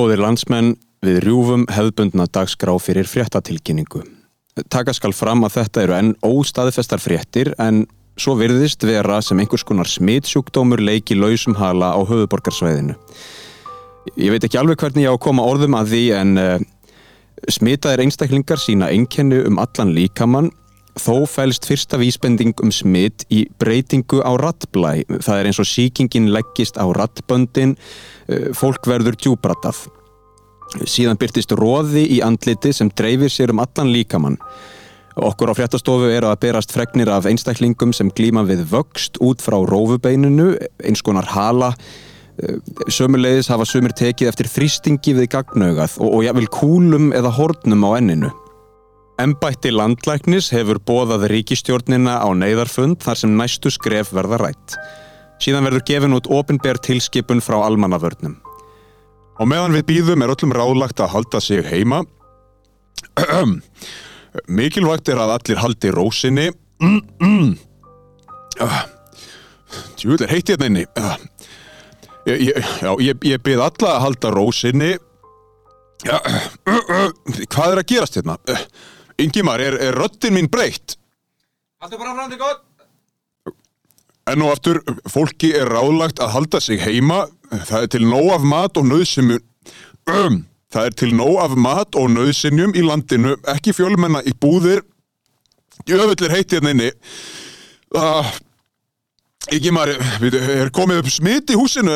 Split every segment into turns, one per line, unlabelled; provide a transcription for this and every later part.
Góðir landsmenn, við rjúfum hefðbundna dagskrá fyrir fréttatilkynningu. Taka skal fram að þetta eru enn óstaðfestar fréttir en svo virðist vera sem einhvers konar smitsjúkdómur leiki lausum hala á höfuborgarsvæðinu. Ég veit ekki alveg hvernig ég á að koma orðum að því en uh, smitaðir einstaklingar sína einkennu um allan líkamann Þó fælst fyrsta vísbending um smitt í breytingu á rattblæ. Það er eins og síkingin leggist á rattböndin, fólk verður djúbratað. Síðan byrtist róði í andliti sem dreifir sér um allan líkamann. Okkur á fréttastofu er að berast fregnir af einstaklingum sem glíma við vöxt út frá rófubeininu, eins konar hala. Sömulegis hafa sömur tekið eftir þrýstingi við gagnaugað og, og jáfnvel kúlum eða hornum á enninu. Embætti landlæknis hefur bóðað ríkistjórnina á neyðarfund þar sem næstu skref verða rætt. Síðan verður gefin út ofinber tilskipun frá almannavörnum.
Og meðan við býðum er öllum ráðlagt að halda sig heima. Mikilvægt er að allir haldi rósinni. Tjúl er heitt hérna inni. Ég, já, ég, ég byrð alla að halda rósinni. Hvað er að gerast hérna? Ingimar, er, er röttin mín breytt?
Haldur bara fram til gott
Enn og aftur, fólki er ráðlagt að halda sig heima. Það er til nóg af mat og nöðsynjum. Um, það er til nóg af mat og nöðsynjum í landinu, ekki fjölmenna í búðir. Jöfnvellir heitt hérna inni. Uh, Ingimar, er komið upp smitt í húsinu?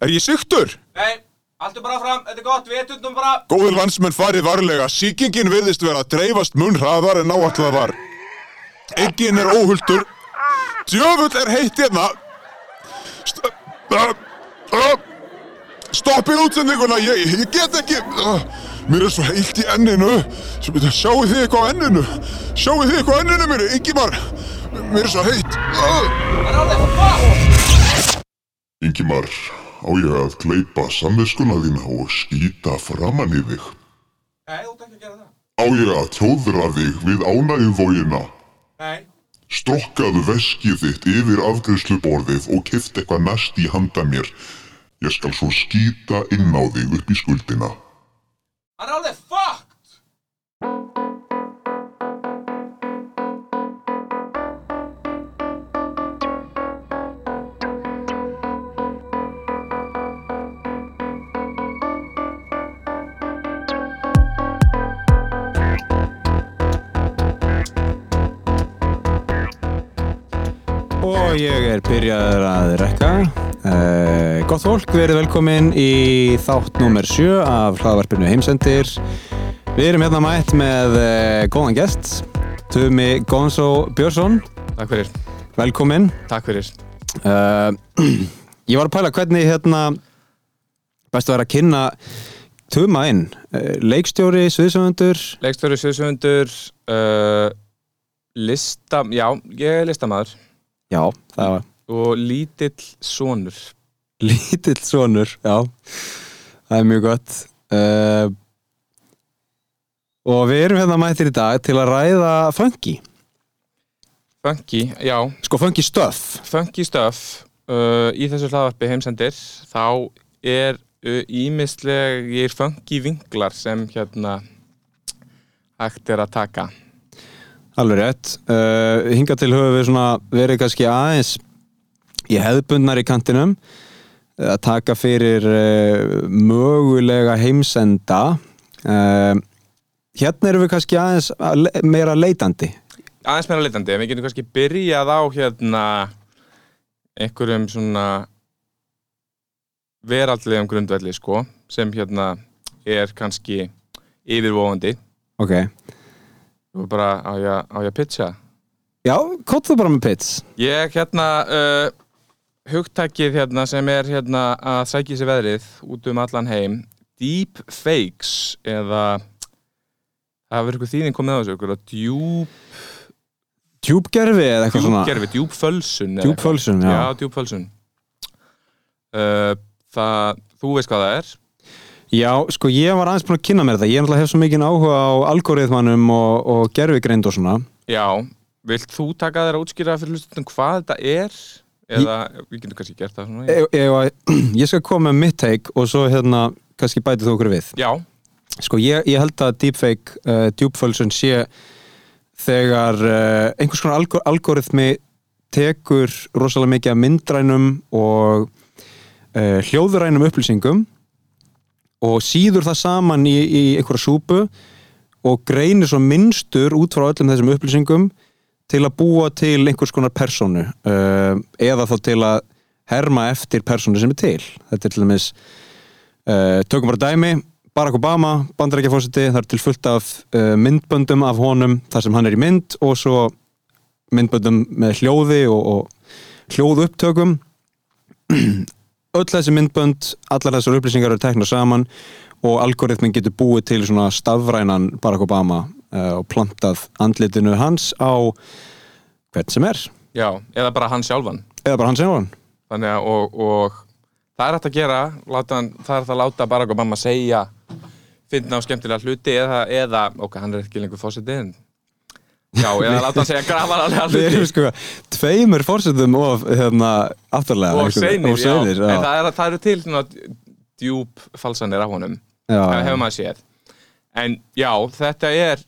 Er ég syktur?
Nei, haldur bara fram, þetta er gott, við etundum bara
Góður landsmenn farið varlega, síkingin virðist vera að dreifast mun hraðar en áallega var. Engin er óhulltur. Djöfull er heitt hérna. St uh, uh, stoppið útsendinguna, ég, ég get ekki. Uh, mér er svo heilt í enninu. Sjáu þið eitthvað á enninu? Sjáu þið eitthvað á enninu mér? Ingimar, mér er svo heitt.
Fuck
Ingimar, á ég að gleipa samviskuna þína og skýta framann í þig?
Nei, þú ekki að gera það
Á ég að tjóðra þig við ánægjumvógina?
Nei,
Strokkaðu veskið þitt yfir afgriðsluborðið og kift eitthvað næst í handa mér. Ég skal svo skýta inn á þig upp í skuldina.
það
ég er byrjaður að rekka. Uh, gott fólk, verið velkomin í þátt nummer 7 af hlaðvarpinu Heimsendir. Við erum hérna mætt með uh, góðan gest, Tumi Gonzo Björnsson.
Takk fyrir,
Velkomin.
takk fyrir.
Uh, ég var að pæla hvernig hérna best að vera að kynna Tuma inn. Leikstjóri, sviðsöfundur.
Leikstöru, sjöðsöndur, uh, lista, já, ég er listamæður
Já, það var
og lítill sonur.
lítill sonur, já. Það er mjög gott. Uh, og við erum hérna mættir í dag til að ræða funky.
Funky, já,
Sko funky stuff.
funky stuff uh, í þessu hlaðvarpi heimsendir, þá er ímislegir funky vinglar sem hérna hægt er að taka.
Alveg rétt. Uh, hinga til höfum við svona verið kannski aðeins í hefðbundnar í kantinum uh, að taka fyrir uh, mögulega heimsenda. Uh, hérna erum við kannski aðeins að le meira leitandi.
Aðeins meira leitandi, en við getum kannski byrjað á hérna einhverjum svona veraldlegum grundvelli, sko, sem hérna er kannski yfirvofandi
Ok.
Og bara á ég, að pitcha
Já, kottu bara með pits.
Ég hérna uh, hugtækið hérna sem er hérna að sækja sér veðrið út um allan heim deep fakes eða það verður ykkur þýðing komið á þessu ykkur djúp,
Djúbgerfi eða eitthvað svona.
djúpgerfi, djúpfölsun eða
Djúpfölsun, já.
eitthvað. Já, djúpfölsun uh, Það, þú veist hvað það er
Já, sko ég var aðeins búin að kynna mér þetta. Ég hef svo mikinn áhuga á algoritmanum og, og gerfigreind og svona.
Já, vilt þú taka þér að útskýra fyrir hlustum hvað þetta er? Eða við getum kannski gert það svona
Ég, ég, ég skal koma með mitt take og svo hérna kannski bætið þú okkur við.
Já,
Sko ég, ég held að deepfake uh, djúpfölsun sé þegar uh, einhvers konar algor algoritmi tekur rosalega mikið af myndrænum og uh, hljóðurænum upplýsingum og síður það saman í, í einhverja súpu og greinir svo minnstur út frá öllum þessum upplýsingum til að búa til einhvers konar persónu uh, eða þá til að herma eftir persónu sem er til. Þetta er til dæmis uh, tökum bara dæmi Barack Obama, bandarækjafósiti það er til fullt af uh, myndböndum af honum þar sem hann er í mynd og svo myndböndum með hljóði og, og hljóðu upptökum öll þessi myndbönd allar þessar upplýsingar eru teknar saman og algoritmin getur búið til svona stafrænan Barack Obama uh, og plantað andlitinu hans á hvern sem er.
Já, eða bara hann sjálfan.
Eða bara sem hann
Þannig að, og, og það er hægt að gera láta, það er hægt að láta Barack Obama segja finna á skemmtilega hluti eða, eða ok, hann er ekki lengur fósiti en já, eða láta hann segja grafaranlega
Við erum
hluti.
sko tveimur fórsetum of hérna aftarlega
og seinir,
og
já,
seinir
en það, er, það eru til svona djúb falsanir af honum.
Já,
það
já.
hefur maður séð. En já, þetta er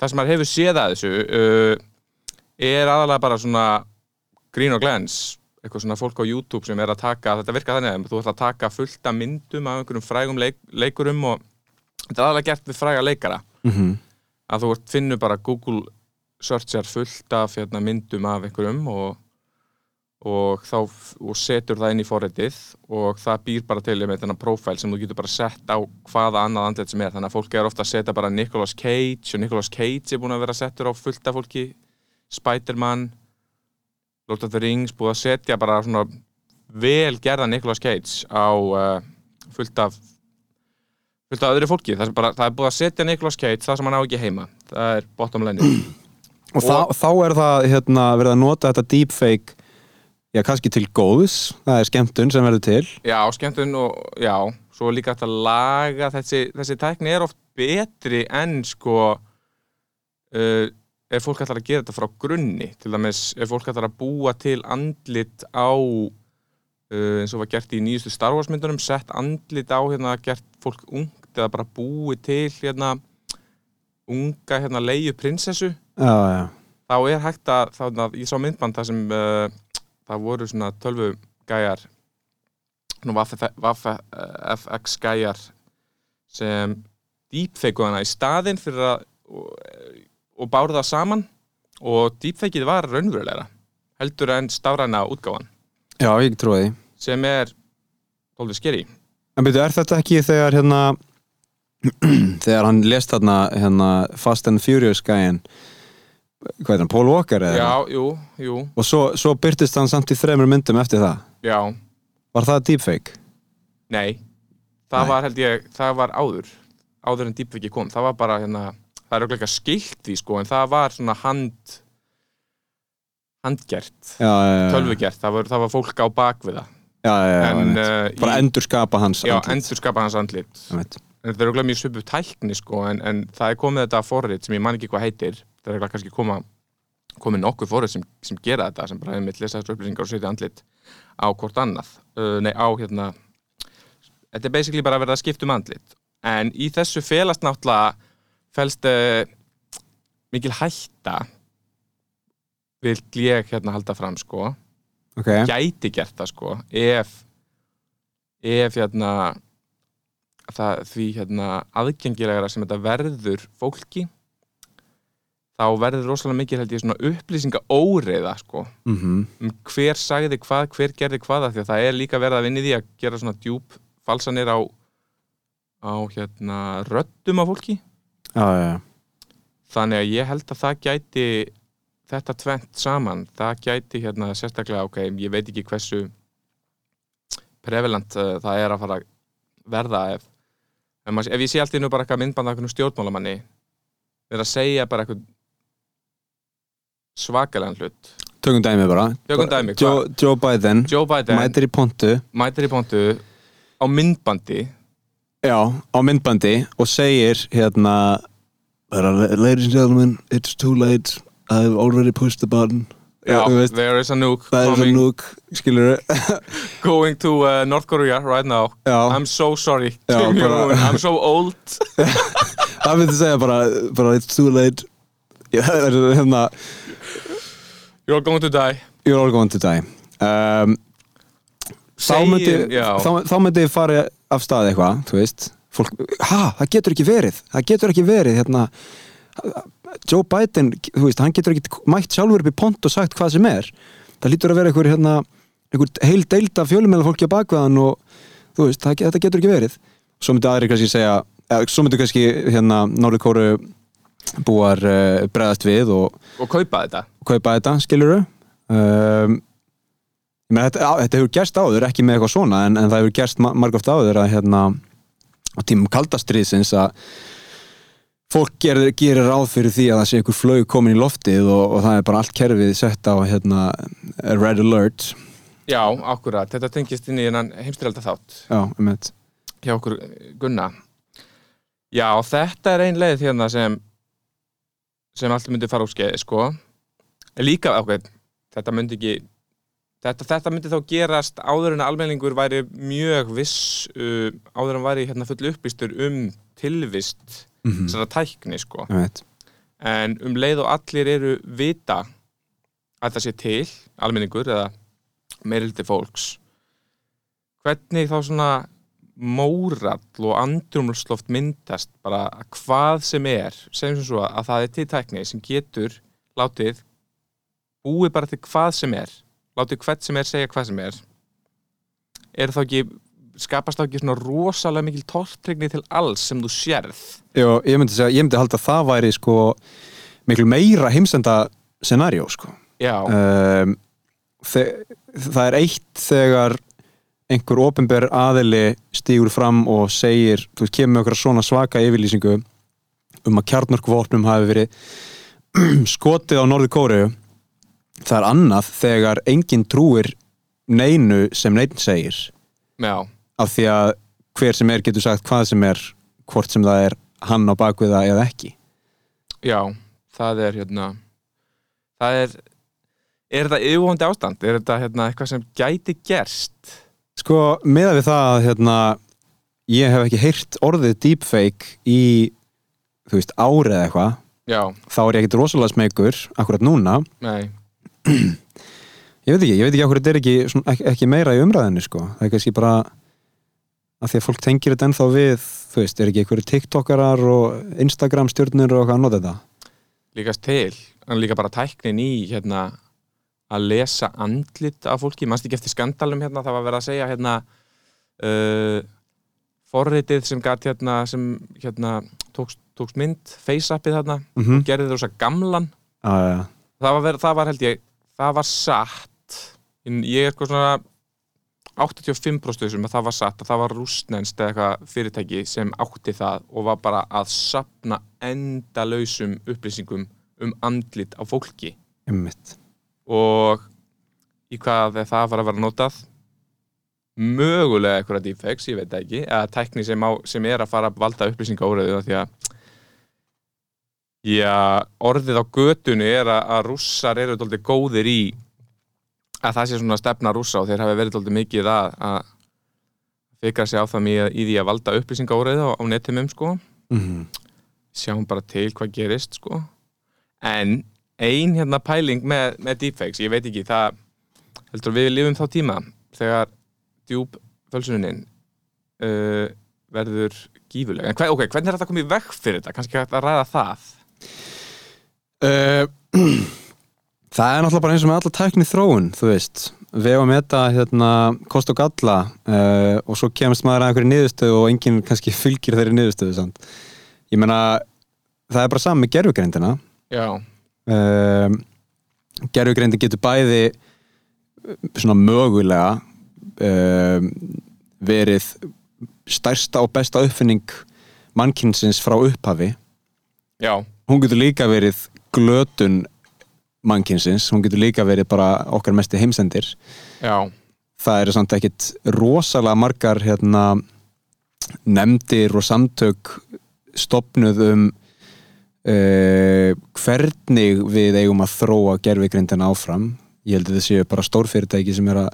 það sem maður hefur séð að þessu uh, er aðalega bara svona grín og glens. Eitthvað svona fólk á YouTube sem er að taka þetta virkar þannig að þú ætla að taka fullt af myndum af einhverjum frægum leik, leikurum og þetta er aðalega gert við fræga leikara.
Mhm.
að þú finnur bara Google searchar fullt af hérna, myndum af einhverjum og, og þá og setur það inn í forritið og það býr bara til með þennan profile sem þú getur bara sett á hvaða annað andlet sem er. Þannig að fólk er ofta að setja bara Nicolas Cage og Nicolas Cage er búin að vera settur á fullt af fólki. Spiderman Lord of the Rings búið að setja bara svona vel gerða Nicolas Cage á uh, fullt af fullt af öðru fólki. Það, sem bara, það er búið að setja Nicolas Cage það sem hann á ekki heima. Það er bottom line
og þá, þá er það hérna, verið að nota þetta deepfake já, kannski til góðs. Það er skemmtun sem verður til.
Já, skemmtun og já, svo líka að laga þessi, þessi tækni er oft betri en sko uh, ef fólk ætlar að gera þetta frá grunni. Til dæmis ef fólk ætlar að búa til andlit á uh, eins og var gert í nýjustu Star Wars myndunum sett andlit á hérna gert fólk ungt eða bara búið til hérna unga hérna leiðu prinsessu
já, já,
þá er hægt að, þá, ég sá myndband það sem uh, það voru svona tölvu gæjar nú FX gæjar sem deepfake hana í staðinn fyrir að og, og báru það saman og deepfakeið var raunverulegra heldur en stafræna útgáfan.
Já, ég trúi því.
Sem er tólfið skeri
en byrju, er þetta ekki þegar hérna þegar hann lest þarna hérna, Fast and Furious gæin hvað er hann, Paul Walker eða?
já, jú, jú,
og svo, svo byrtist hann samt í þremur myndum eftir það.
Já,
var það deepfake?
nei. Það
Nei.
var held ég, það var áður. Áður en deepfake kom, það var bara hérna, það er auðvitað skilt því sko, en það var svona hand handgert.
Já, já, já,
tölvugert, það það var fólk á bakvið það.
Já, já, já,
en uh,
bara
í,
endur skapa hans
já,
andlit.
endur skapa hans andlit. Það er auðvitað mjög svipu tækni sko, en, en það er komið þetta forrið sem ég man ekki hvað heitir það er kannski koma komið nokkuð forrið sem, sem gera þetta sem bara einmitt lesa þessu upplýsingar og setja andlit á hvort annað. Uh, nei á hérna þetta er basically bara að verða að skipta um andlit. En í þessu felast náttúrulega felst uh, mikil hætta vil ég hérna halda fram sko.
Ok,
gæti gert það sko ef ef hérna það, því hérna aðgengilegra sem þetta verður fólki þá verður rosalega mikið held ég svona upplýsinga óreiða sko.
Mhm.
Um hver sagði hvað, hver gerði hvaða því að það er líka verið að vinni því að gera svona djúp falsanir á á hérna röddum á fólki.
Já, já.
þannig að ég held að það gæti þetta tvent saman það gæti hérna sérstaklega ok, ég veit ekki hversu prevalent uh, það er að fara að verða ef, ef, maður, ef ég sé alltaf nú bara eitthvað myndband af einhvern stjórnmálamanni er að segja bara eitthvað svakalega hlut.
Tökum dæmi bara.
Tökum dæmi,
Joe, Joe Biden,
Joe Biden
mætir í pontu.
mætir í pontu á myndbandi.
Já, á myndbandi og segir hérna Ladies and gentlemen, it's too late. I've already pushed the button.
Já,
veist,
there is a nuke
er svo
coming,
núk skilur
going to uh, North Korea right now.
Já.
I'm so sorry.
Já, bara-
I'm so old.
Það myndi segja bara, bara it's too late það er hérna
You're going to die.
You're all going to die. Um, þá myndi þá, þá myndi fara af stað eitthvað þú veist, fólk, ha, það getur ekki verið. Það getur ekki verið hérna. Joe Biden, þú veist, hann getur ekki mætt sjálfur upp í pont og sagt hvað sem er. Það lítur að vera einhver hérna einhver heil deilda fjölumæla fólki á bakveðan og þú veist, það, þetta getur ekki verið. Svo myndi aðri kannski segja eða, svo myndi kannski hérna Norður Kóru búar uh, bregðast við og
og kaupa þetta?
kaupa þetta, skilur um, ég meina, þetta, þetta hefur gerst áður, ekki með eitthvað svona en, en það hefur gerst ma margóft áður að hérna á tímum kaldastriðsins að fólk gerir, gerir ráð fyrir því að það sé einhver flög komin í loftið og, og það er bara allt kerfið sett á hérna red alert.
Já, akkurat, þetta tengist inn í hennan heimstyrjalda þátt.
Já, um þetta
hjá okkur Gunna. Já, þetta er ein leið hérna sem sem allt myndi fara úr skeið, sko. Líka, ok, þetta myndi ekki þetta, þetta myndi þá gerast áður en að almenningur væri mjög viss uh, áður en væri hérna full upplýstur um tilvist
mm -hmm.
svona tækni, sko. En um leið og allir eru vita að það sé til almenningur eða meirildi fólks hvernig þá svona mórall og andrumsloft myndast bara að hvað sem er segjum sem svo að það er til tækni sem getur látið búið bara til hvað sem er látið hvert sem er segja hvað sem er. Er þá ekki skapast þá ekki svona rosalega mikil tortryggni til alls sem þú sérð?
Jó, ég myndi segja, ég myndi halda að það væri sko miklu meira heimsenda scenarió sko.
Já,
um, það er eitt þegar einhver ofinber aðili stígur fram og segir, þú veist, kemur okkur svona svaka yfirlýsingu um að kjarnorkuvopnum hafi verið skotið á Norður Kóru það er annað þegar enginn trúir neinu sem neinn segir
já,
af því að hver sem er getur sagt hvað sem er hvort sem það er hann á bakviða eða ekki
Já, það er hérna það er er þetta yfirvóndi ástand? Er þetta hérna, eitthvað sem gæti gerst?
Sko, meða við það að hérna, ég hef ekki heyrt orðið deepfake í þú veist, árið eða eitthvað
Já,
þá er ég ekkert rosalega smegur akkurat núna,
nei,
ég veit ekki ég veit ekki akkur þetta er ekki, svona, ekki, meira í umræðinu sko, það er kannski bara að því að fólk tengir þetta ennþá við þú veist, er ekki einhverju tiktokarar og instagram stjórnur og hvað að nota þetta?
Líkast til en líka bara tæknin í hérna að lesa andlit af fólki. Mannst ekki eftir skandalum hérna, það var verið að segja hérna uh, forritið sem gat hérna sem hérna tókst, tókst mynd face-appið þarna,
mm -hmm.
gerði það rosa gamlan.
Ah,
það var, verið, það var held ég það var satt. En ég er eitthvað svona 85% þessum að það var satt að það var rústnenst eða eitthvað fyrirtæki sem átti það og var bara að sapna endalausum upplýsingum um andlit á fólki.
Einmitt
og í hvað það var að vera notað? Mögulega eitthvað deepfakes, ég veit ekki eða tækni sem, á, sem er að fara að valda upplýsinga óreðu því að já, orðið á götunni er að, að rússar eru doldið góðir í að það sé svona stefna rússa og þeir hafi verið doldið mikið að, að fikra sig á það mjög í því að valda upplýsinga óreðu á, á netumum sko.
Mm
sjáum bara til hvað gerist sko. en ein hérna pæling með, með deepfakes, ég veit ekki það heldur við lifum þá tíma þegar djúb fölsunin uh, verður gífuleg en hver, ok, hvernig er þetta komið veg fyrir þetta? Kannski hægt að ræða það.
Uh, það er náttúrulega bara eins og með alla tækni þróun, þú veist. Við að meta hérna kost og galla uh, og svo kemst maður að einhverju niðurstöðu og enginn kannski fylgir þeirri niðurstöðu samt. ég meina það er bara saman með gerfugrindina
já,
uh, gerfugrindin getur bæði uh, svona mögulega uh, verið stærsta og besta uppfinning mannkynsins frá upphafi.
Já,
hún getur líka verið glötun mannkynsins, hún getur líka verið bara okkar mesti heimsendir.
Já.
Það eru samt ekkit rosalega margar hérna, nefndir og samtök stopnuð um uh, hvernig við eigum að þróa gerfigrindin áfram? Ég held að þetta séu bara stórfyrirtæki sem er að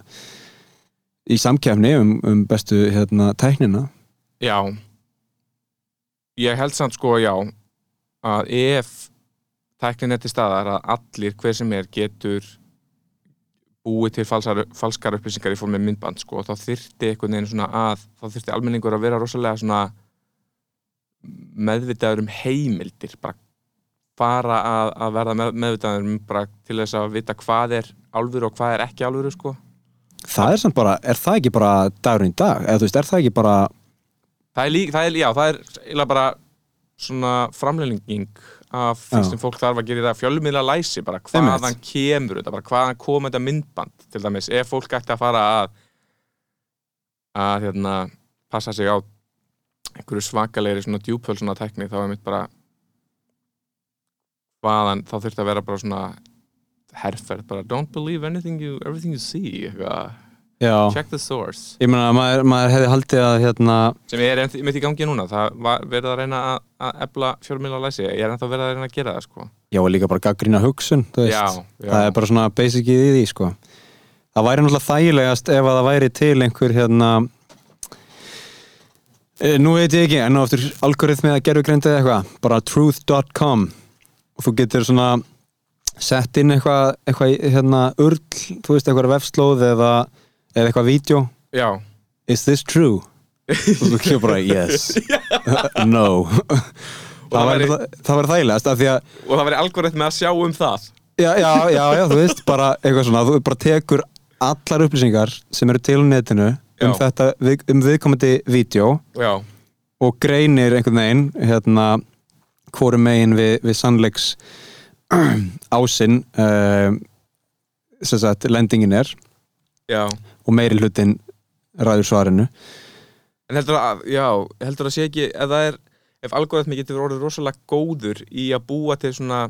í samkefni um, um bestu hérna, tæknina.
Já. Ég held samt sko, já að ef tæknin er til staðar að allir hver sem er getur búið til falsar, falskar upplýsingar í formi myndband sko, þá þyrfti einhvern veginn svona að þá þyrfti almenningur að vera rosalega svona meðvitaður um heimildir bara fara að, að verða með, meðvitaður um bara til þess að vita hvað er álfur og hvað er ekki álfur sko.
það er samt bara, er það ekki bara dagurinn í dag, eða þú veist, er það ekki bara
það er líka, það er, já, það er eiginlega bara svona framleininging af því sem fólk þarf að gera í það fjölmiðla læsi, bara hvaðan kemur þetta, bara hvaðan kom þetta myndband til dæmis, ef fólk ætti að fara að að hérna passa sig á einhverju svakalegri svona djúpöl svona tekni, þá er mitt bara hvaðan, þá þurfti að vera bara svona herferð, bara don't believe anything you, everything you see. Check the source.
Ég meina, maður, maður hefði haldið að hérna,
sem er ennþá- mitt í gangi núna það verið að reyna að, að ebla fjölmiðla læsi, ég er ennþá verið að reyna að gera það sko.
já, og líka bara gaggrína hugsun,
Já, já.
það er bara svona basicið í því, sko. Það væri náttúrulega þægilegast ef að það væri til einhver hérna nú veit ég ekki, en nú aftur algoritmið að gerfugreindi eða eitthvað, bara truth.com og þú getur svona sett inn eitthvað eitthvað hérna url, þú veist, eitthvað vefslóð eða, eða eitthvað vídeo.
Já,
is this true? og þú kemur bara, yes. No. Það væri þægilegast af því að
og það væri algoritmi að sjá um það.
Já, já, já, já, þú veist, bara eitthvað svona, þú bara tekur allar upplýsingar sem eru til á netinu um
Já.
þetta, um viðkomandi vídeo
já,
og greinir einhvern veginn, hérna, hvorum megin við, við sannleiks ásinn, uh, sem sagt, lendingin er
já
og meiri hlutin ræður svarinu.
en heldur að, já, heldur að sé ekki ef það er, ef algoritmi getur orðið rosalega góður í að búa til svona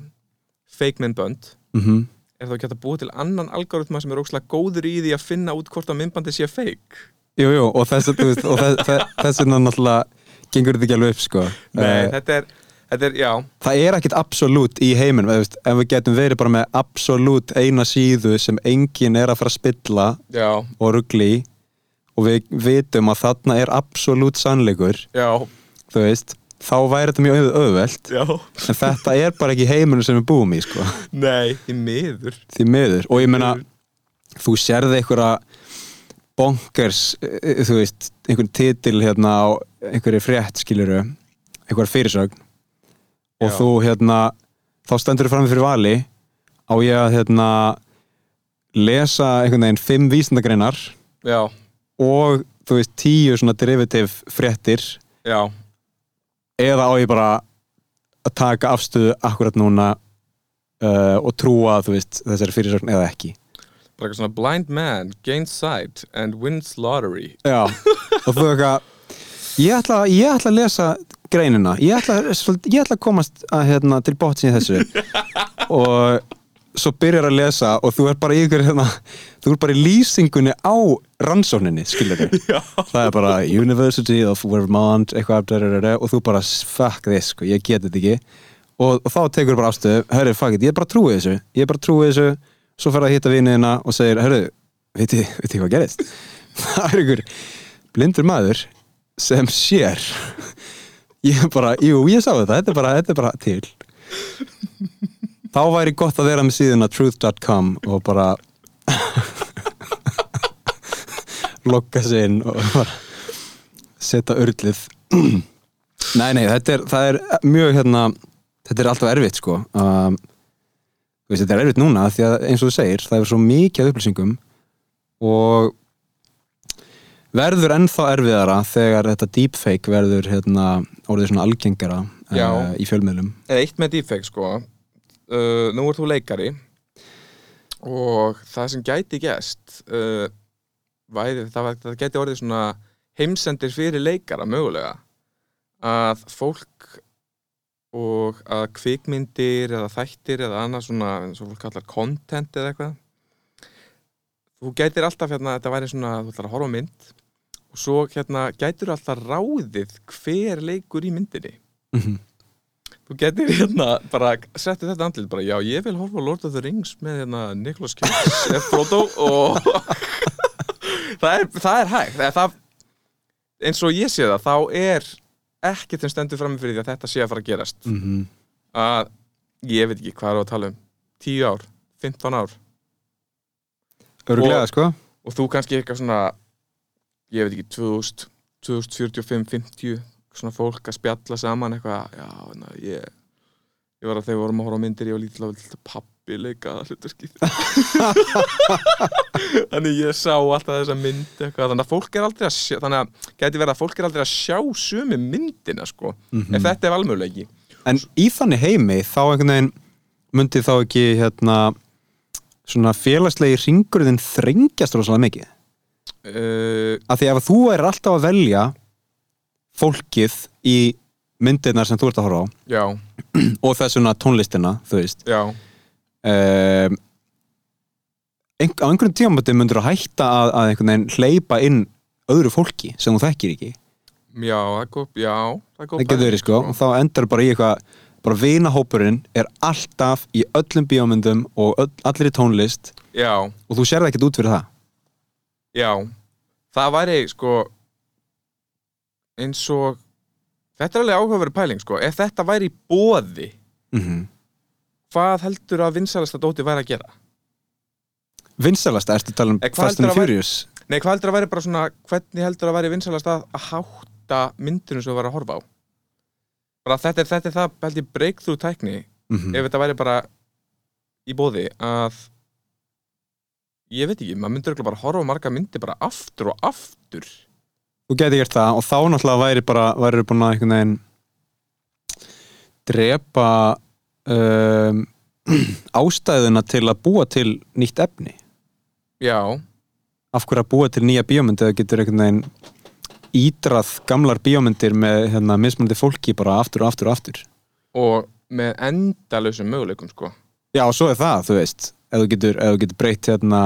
fake myndbönd
Mm
er þá ekki að búa til annan algoritma sem er rosalega góður í því að finna út hvort að myndbandi sé fake
Jú, jú, og þess, og þess, vegna náttúrulega gengur þetta ekki alveg upp, sko.
Nei,
Eh,
þetta er, þetta er, já.
Það er ekkit absolutt í veist, ef við getum verið bara með absolutt eina síðu sem enginn er að fara að spilla
já,
og ruggli og við vitum að þarna er absolutt sannleikur.
Já,
þú veist, þá væri þetta mjög auð- auðvelt.
Já.
En þetta er bara ekki heiminum sem við búum í sko,
nei, því miður.
Því miður. Og ég meina, þú sérði einhverja bonkers eh, þú veist, einhvern titil hérna á einhverju frétt skiluru einhverja fyrirsögn. Og
Já.
þú hérna þá stendur þú frammi fyrir vali á ég að hérna lesa einhvern veginn fimm vísindagreinar
já,
og þú veist tíu svona derivative fréttir.
Já,
eða á ég bara að taka afstöðu akkurat núna uh, og trúa þú veist þessari fyrirsögn eða ekki
bara eitthvað svona blind man gains sight and wins lottery.
Já, og þú eitthvað ég ætla, ég ætla að lesa greinina. Ég ætla, ég ætla að komast að, hérna, til botsin í þessu. Og svo byrjar að lesa og þú er bara í ykkur hérna, þú er bara í lýsingunni á rannsókninni, skilur þig það er bara University of Vermont eitthvað, og þú bara fuck this, sko, ég get þetta ekki. Og, og þá tekur bara ástöðu, hörru, fuck it, ég er bara trúið þessu ég er bara trúið þessu, svo fer að hitta viniðina og segir, hörru, veit ég, hvað gerist? Það er ykkur blindur maður sem sér. Ég er bara, jú, ég sá þetta þetta er bara, þetta er bara til. Þá væri gott að vera með síðuna truth.com og bara lokka sig inn og bara setja örlið. Nei, nei, þetta er, það er mjög hérna, þetta er alltaf erfitt sko. Um, veist, þetta er erfitt núna því að eins og þú segir, það er svo mikið upplýsingum og verður ennþá erfiðara þegar þetta deepfake verður hérna, orðið svona algengara uh, í fjölmiðlum.
Eitt með deepfake sko. Uh, nú ert þú leikari og það sem gæti gæst uh, væri, það, það gæti orðið svona heimsendir fyrir leikara mögulega að fólk og að kvikmyndir eða þættir eða annað svona eins og fólk kallar content eða eitthvað þú gætir alltaf hérna þetta væri svona, þú ætlar að horfa mynd og svo hérna gætir alltaf ráðið hver leikur í myndinni
Mhm.
þú getur hérna bara settu þetta andlið bara, já, ég vil horfa Lord of the Rings með hérna Nicolas Cage eða Frodo og það er, það er hægt það, eins og ég sé það, þá er ekkert sem stendur fram fyrir því að þetta sé að fara að gerast.
Mm
að ég veit ekki hvað er að tala um. 10 ár, 15 ár.
Örglega,
Og-
sko.
og þú kannski eitthvað svona ég veit ekki, 2000 2045, 50 svona fólk að spjalla saman eitthvað, já, na, ég ég var að þegar við vorum að horfa á myndir ég var lítið að vilja pappi leika hlutverkið þannig ég sá alltaf þessa mynd eitthvað, þannig að fólk er aldrei að sjá þannig að gæti verið að fólk er aldrei að sjá sumi myndina sko, ef þetta er valmöguleiki
En í þannig heimi þá einhvern veginn myndi þá ekki hérna svona félagslegi ringurðin þrengjast rosalega mikið?
Uh,
af því ef þú er alltaf að velja fólkið í myndirnar sem þú ert að horfa á
já,
og þessuna tónlistina, þú veist
já
um, ein, á einhverjum tímamöndi myndir að hætta að, að einhvern veginn hleypa inn öðru fólki sem þú þekkir ekki?
Já, það er góð, já það
það getur verið sko, og þá endar bara í eitthvað bara vinahópurinn er alltaf í öllum bíómyndum og öll, allir í tónlist
já,
og þú sér það ekkert út fyrir það.
Já, það væri sko eins og þetta er alveg áhugaverið pæling sko. Ef þetta væri í bóði
mm
hvað heldur að vinsalasta dóti væri að gera?
Vinsalasta, ertu að tala um
hvað
Fast and
að væri-
Furious
Nei, hvað heldur að væri bara svona hvernig heldur að væri vinsalast að hátta myndinu sem þú væri að horfa á? Bara þetta er, þetta er það held ég breakthrough tækni
mm
ef þetta væri bara í bóði að ég veit ekki, maður myndur örugglega bara horfa marga myndi bara aftur og aftur
þú geti gert það og þá náttúrulega væri bara væri búin að einhvern veginn drepa um, ástæðuna til að búa til nýtt efni?
Já,
af hverju að búa til nýja bíómynd eða getur einhvern veginn ídrað gamlar bíómyndir með hérna, mismunandi fólki bara aftur og aftur og aftur?
Og með endalausum möguleikum sko.
Já, og svo er það, þú veist. Ef þú getur, þú getur breytt hérna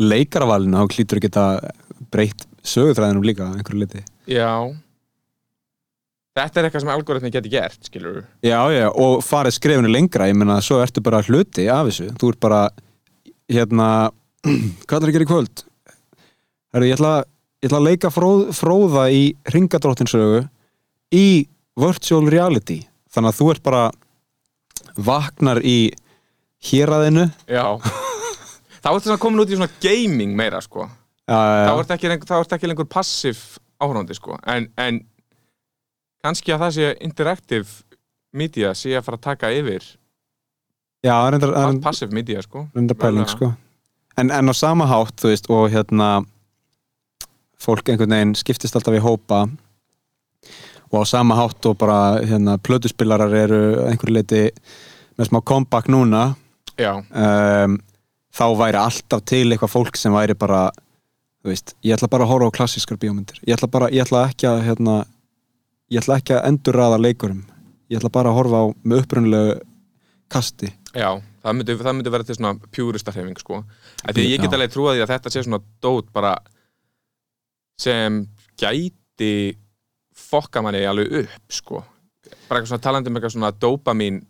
leikaravalinu, þá klítur að geta breytt sögutræðinum líka einhverju liti
Já Þetta er eitthvað sem algoritmi geti gert, skilur
Já, já, og farið skrefinu lengra ég meina, svo ertu bara hluti af þessu. Þú ert bara, hérna hvað er að gera í kvöld? Herru, ég ætla, ég ætla að leika fróð, fróða í ringadróttinsögu í virtual reality. Þannig að þú ert bara vaknar í héraðinu.
Já. Þá ertu svona komin út í svona gaming meira, sko.
Já, já,
Þá
já.
ertu ekki, lengur- þá ertu ekki lengur passiv áhrandi, sko. En, en kannski að það sé interactive media sé að fara að taka yfir
já reyndar,
passive media, sko.
reyndar pæling sko. en, en á sama hátt, þú veist, og hérna fólk einhvern veginn skiptist alltaf í hópa og á sama hátt og bara hérna, plötuspilarar eru einhverju leiti með smá comeback núna
Já,
um, þá væri alltaf til eitthvað fólk sem væri bara þú veist, ég ætla bara að horfa á klassískar bíómyndir. Ég ætla, bara, ég ætla ekki að hérna, ég ætla ekki að endurraða leikurum. Ég ætla bara að horfa á með upprunalegu kasti.
Já Það myndi, það myndi vera til svona pjúrista hreyfing, sko. Því ég get alveg trúið því að þetta sé svona dót bara sem gæti fokka manni alveg upp, sko. Bara eitthvað svona talandi um eitthvað svona dopamin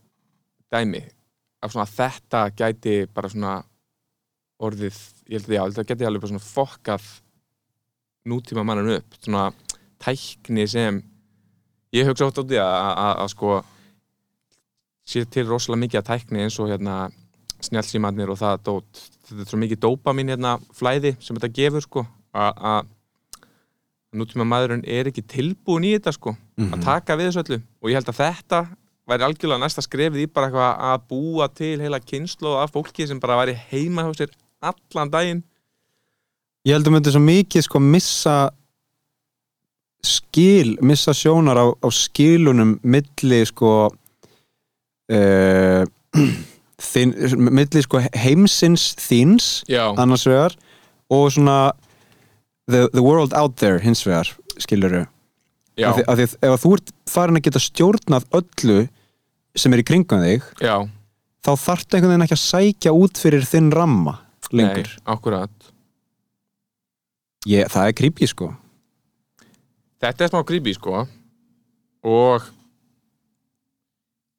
dæmi. Af svona þetta gæti bara svona orðið, ég held að já, þetta gæti alveg bara svona fokkað nútíma mannan upp. Svona tækni sem ég hugsa oft á því að, sko sé til rosalega mikið að tækni eins og hérna snjálfsímarnir og það dót þetta er svo mikið dopamin hérna flæði sem þetta gefur sko að nútíma maðurinn er ekki tilbúin í þetta sko að taka við þessu öllu. Og ég held að þetta væri algjörlega næsta skrefið í bara eitthvað að búa til heila kynslu af fólki sem bara væri heima hjá sér allan daginn.
Ég held að myndi svo mikið sko missa skil, missa sjónar á, á skilunum milli sko uh, þin, milli sko heimsins þíns
Já,
annars vegar og svona the, the world out there hins vegar skiluru
já,
af af því ef þú ert farin að geta stjórnað öllu sem er í kringum þig
já.
þá þarftu einhvern veginn ekki að sækja út fyrir þinn ramma lengur.
Nei, akkurat.
Ég, það er creepy sko
Þetta er smá creepy sko. Og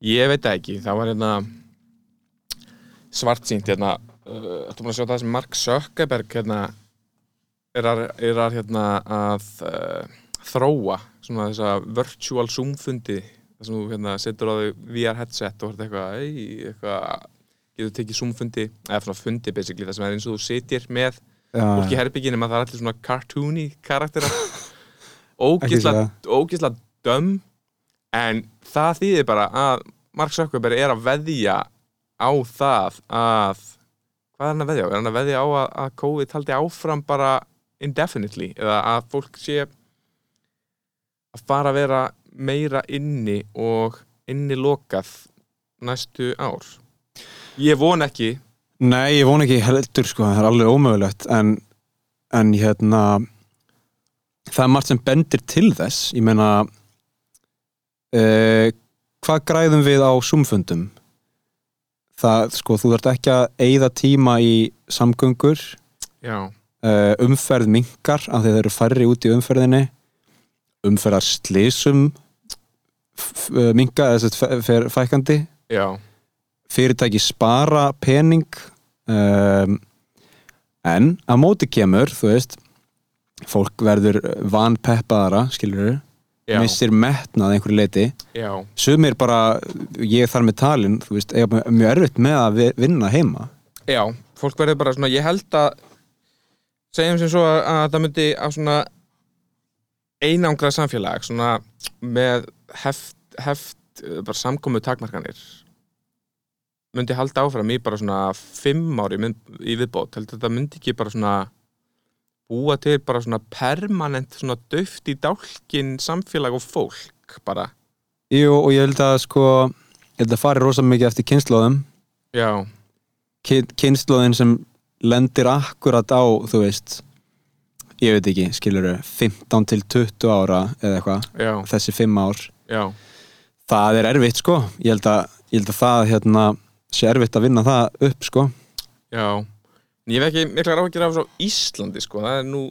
Ég veit ekki, það var hérna svartsýnt hérna uh, Þetta búin að sjá það sem Mark Zuckerberg hérna er að, er að hérna að uh, þróa svona þessa virtual zoom fundi þar sem þú hérna setur á þig VR headset og eitthvað, ei, eitthvað getur tekið zoom fundi, eða svona fundi basically, það sem er eins og þú sitir með fólk í
Já,
herbygginu, maður það er allir svona cartoony karakterar Ógisla döm en það þýðir bara að Mark Zuckerberg er að veðja á það að hvað er hann að veðja á? Er hann að veðja á að, að COVID haldi áfram bara indefinitely? Eða að fólk sé að fara að vera meira inni og inni lokað næstu ár? Ég von ekki.
Nei, ég vona ekki heldur sko, það er alveg ómögulegt en, en hérna það er margt sem bendir til þess. Ég meina uh, hvað græðum við á sumfundum? Það sko, þú þarft ekki að eyða tíma í samgöngur. Uh, umferð minkar af því þeir eru færri út í umferðinni. Umferðar slísum eða þess að fer fækandi
já,
fyrirtæki spara pening um, en að móti kemur, þú veist fólk verður vanpeppaðara, skilur
já,
missir metnað að einhverju leiti sumir bara, ég þar með talin þú veist, eiga mjög- erfitt með að vi- vinna heima.
Já fólk verður bara svona, ég held að segjum sem svo að, að það myndi á svona einangrað samfélag svona með heft, heft bara samkomu takmarkanir myndi halda áfram í bara svona fimm ári mynd- í viðbót. Held að þetta myndi ekki bara svona búa til bara svona permanent svona döft í dálkin samfélag og fólk bara.
Jú, og ég held að sko ég held að fari rosa mikið eftir kynnslóðum
já,
kynnslóðin sem lendir akkurat á, þú veist ég veit ekki, skilur 15 til 20 ára eða eitthvað, þessi 5 ár.
Já.
Það er erfitt sko. Ég held að, ég held að það hérna, sé erfitt að vinna það upp sko.
Já, ég hef ekki mikla ráðgjur af svo Íslandi sko, það er nú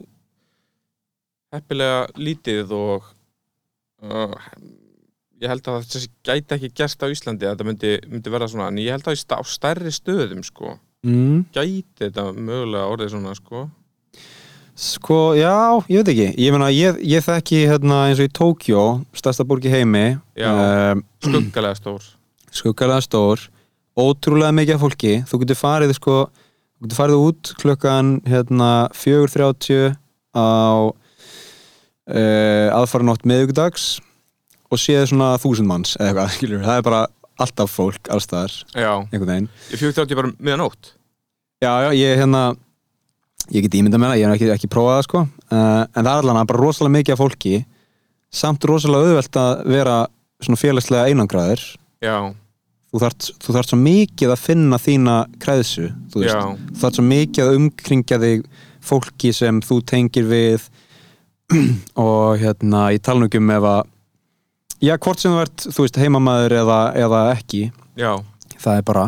heppilega lítið og uh, ég held að það gæti ekki gerst á Íslandi að þetta myndi, myndi verða svona, en ég held að á stærri stöðum sko,
mm.
gæti þetta mögulega orðið svona sko.
Sko, já, ég veit ekki. Ég meina, ég, ég þekki hérna eins og í Tókjó stærsta borg í heimi
Já.
um,
skuggalega stór.
Skuggalega stór. Ótrúlega mikið fólki. Þú getur farið sko þú getur farið út klukkan hérna 4.30 á uh, aðfaranótt miðugudags og séð svona þúsund manns eða eitthvað, skilur, það er bara alltaf fólk allstaðar,
Já,
einhvern veginn.
Ég þátt ég bara miðanótt
já, já, ég hérna ég get ímyndað með það, ég hef ekki, ekki prófað það sko. Uh, en það er allan bara rosalega mikið af fólki. Samt rosalega auðvelt að vera svona félagslega einangraður
Já,
þú þarft, þú þarft svo mikið að finna þína kræðsu þú þarft svo mikið að umkringja þig fólki sem þú tengir við. Og hérna ég tala nú ekki um ef að já, hvort sem þú ert, þú veist, heimamaður eða, eða ekki,
já,
það er bara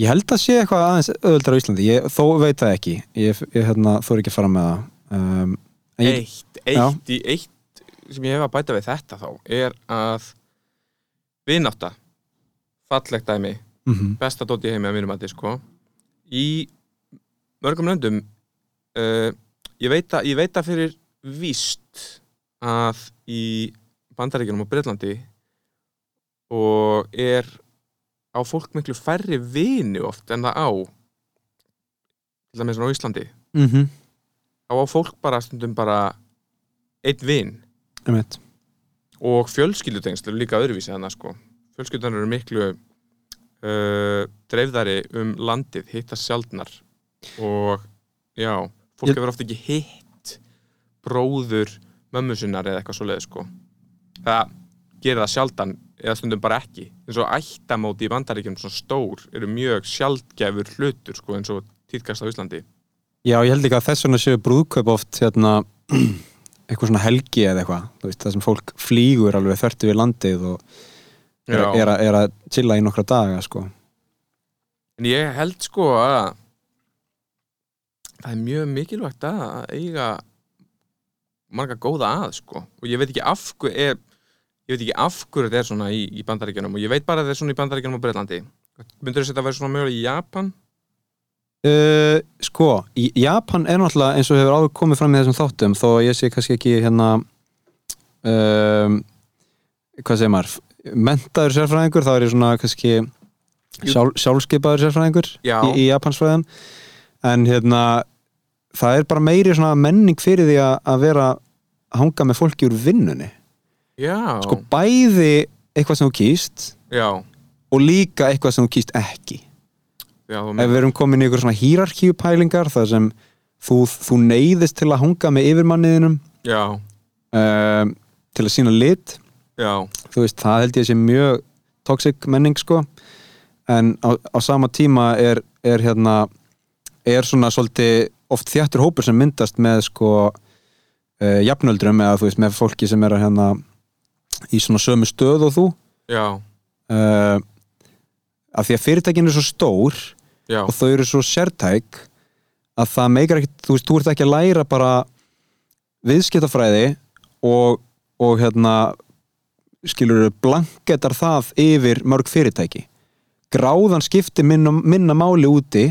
ég held að sé eitthvað aðeins auðvöldar á Íslandi, ég þó veit það ekki. Ég, ég hérna, þú er ekki að fara með það. Um, ég,
eitt, eitt í eitt sem ég hef að bæta við þetta þá er að vinátta fallegt dæmi.
Mm
besta dót í heimi að mínum að sko. Í mörgum löndum uh, ég, veit að, ég veit að fyrir víst að í bandaríkjunum og Breitlandi og er á fólk miklu færri vini oft en það á til dæmis á Íslandi.
-hmm.
þá á fólk bara stundum bara einn vin. Og fjölskyldutengsl eru líka öðruvísi þannig sko fjölskyldunar eru miklu uh, dreifðari um landið hittast sjaldnar. Og já, fólk hefur oft ekki hitt bróður mömmu sinnar eða eitthvað svoleiði sko. Það gerir það sjaldan eða stundum bara ekki. Eins og ættamóti í bandaríkjum svona stór eru mjög sjaldgæfur hlutur sko eins og tíðkast á Íslandi.
Já, ég held ekki að þess vegna séu brúðkaup oft hérna, eitthvað svona helgi eða eitthvað, það sem fólk flýgur alveg þörtu við landið og er, er, að, chilla í nokkra daga, sko.
En ég held sko að það er mjög mikilvægt að eiga marga góða að sko. Og ég veit ekki af hverju er ég veit ekki af hverju þetta er svona í, í bandaríkjunum. Og ég veit bara að þetta er svona í bandaríkjunum og Breitlandi myndur þess að þetta vera svona mögulega í Japan?
Uh, sko, í Japan er náttúrulega eins og hefur áður komið fram í þessum þáttum þó ég sé kannski ekki hérna um, hvað segir maður mentaður sérfræðingur, þá er ég svona kannski sjálf, sjálfskeipaður sérfræðingur í, í Japansfræðum. En hérna það er bara meiri svona menning fyrir því að, vera að hanga með fólki úr vinnunni.
Já,
sko bæði eitthvað sem þú kýst
já,
og líka eitthvað sem þú kýst ekki.
Já,
ef við erum komin í ykkur svona hýrarkíu pælingar þar sem þú, þú neyðist til að hanga með yfirmanniðinum um, til að sína lit
já,
þú veist, það held ég sé mjög toxic menning sko. En á, á sama tíma er, er hérna er svona svolítið oft þjættur hópur sem myndast með sko uh, jafnöldrum eða þú veist með fólki sem er að hérna í svona sömu stöð og þú.
Já,
uh, af því að fyrirtækin er svo stór
já,
og þau eru svo sértæk að það meikar ekkert, þú veist, þú ert ekki að læra bara viðskiptafræði og, og hérna skilur blanketar það yfir mörg fyrirtæki. Gráðan skipti minna, minna máli úti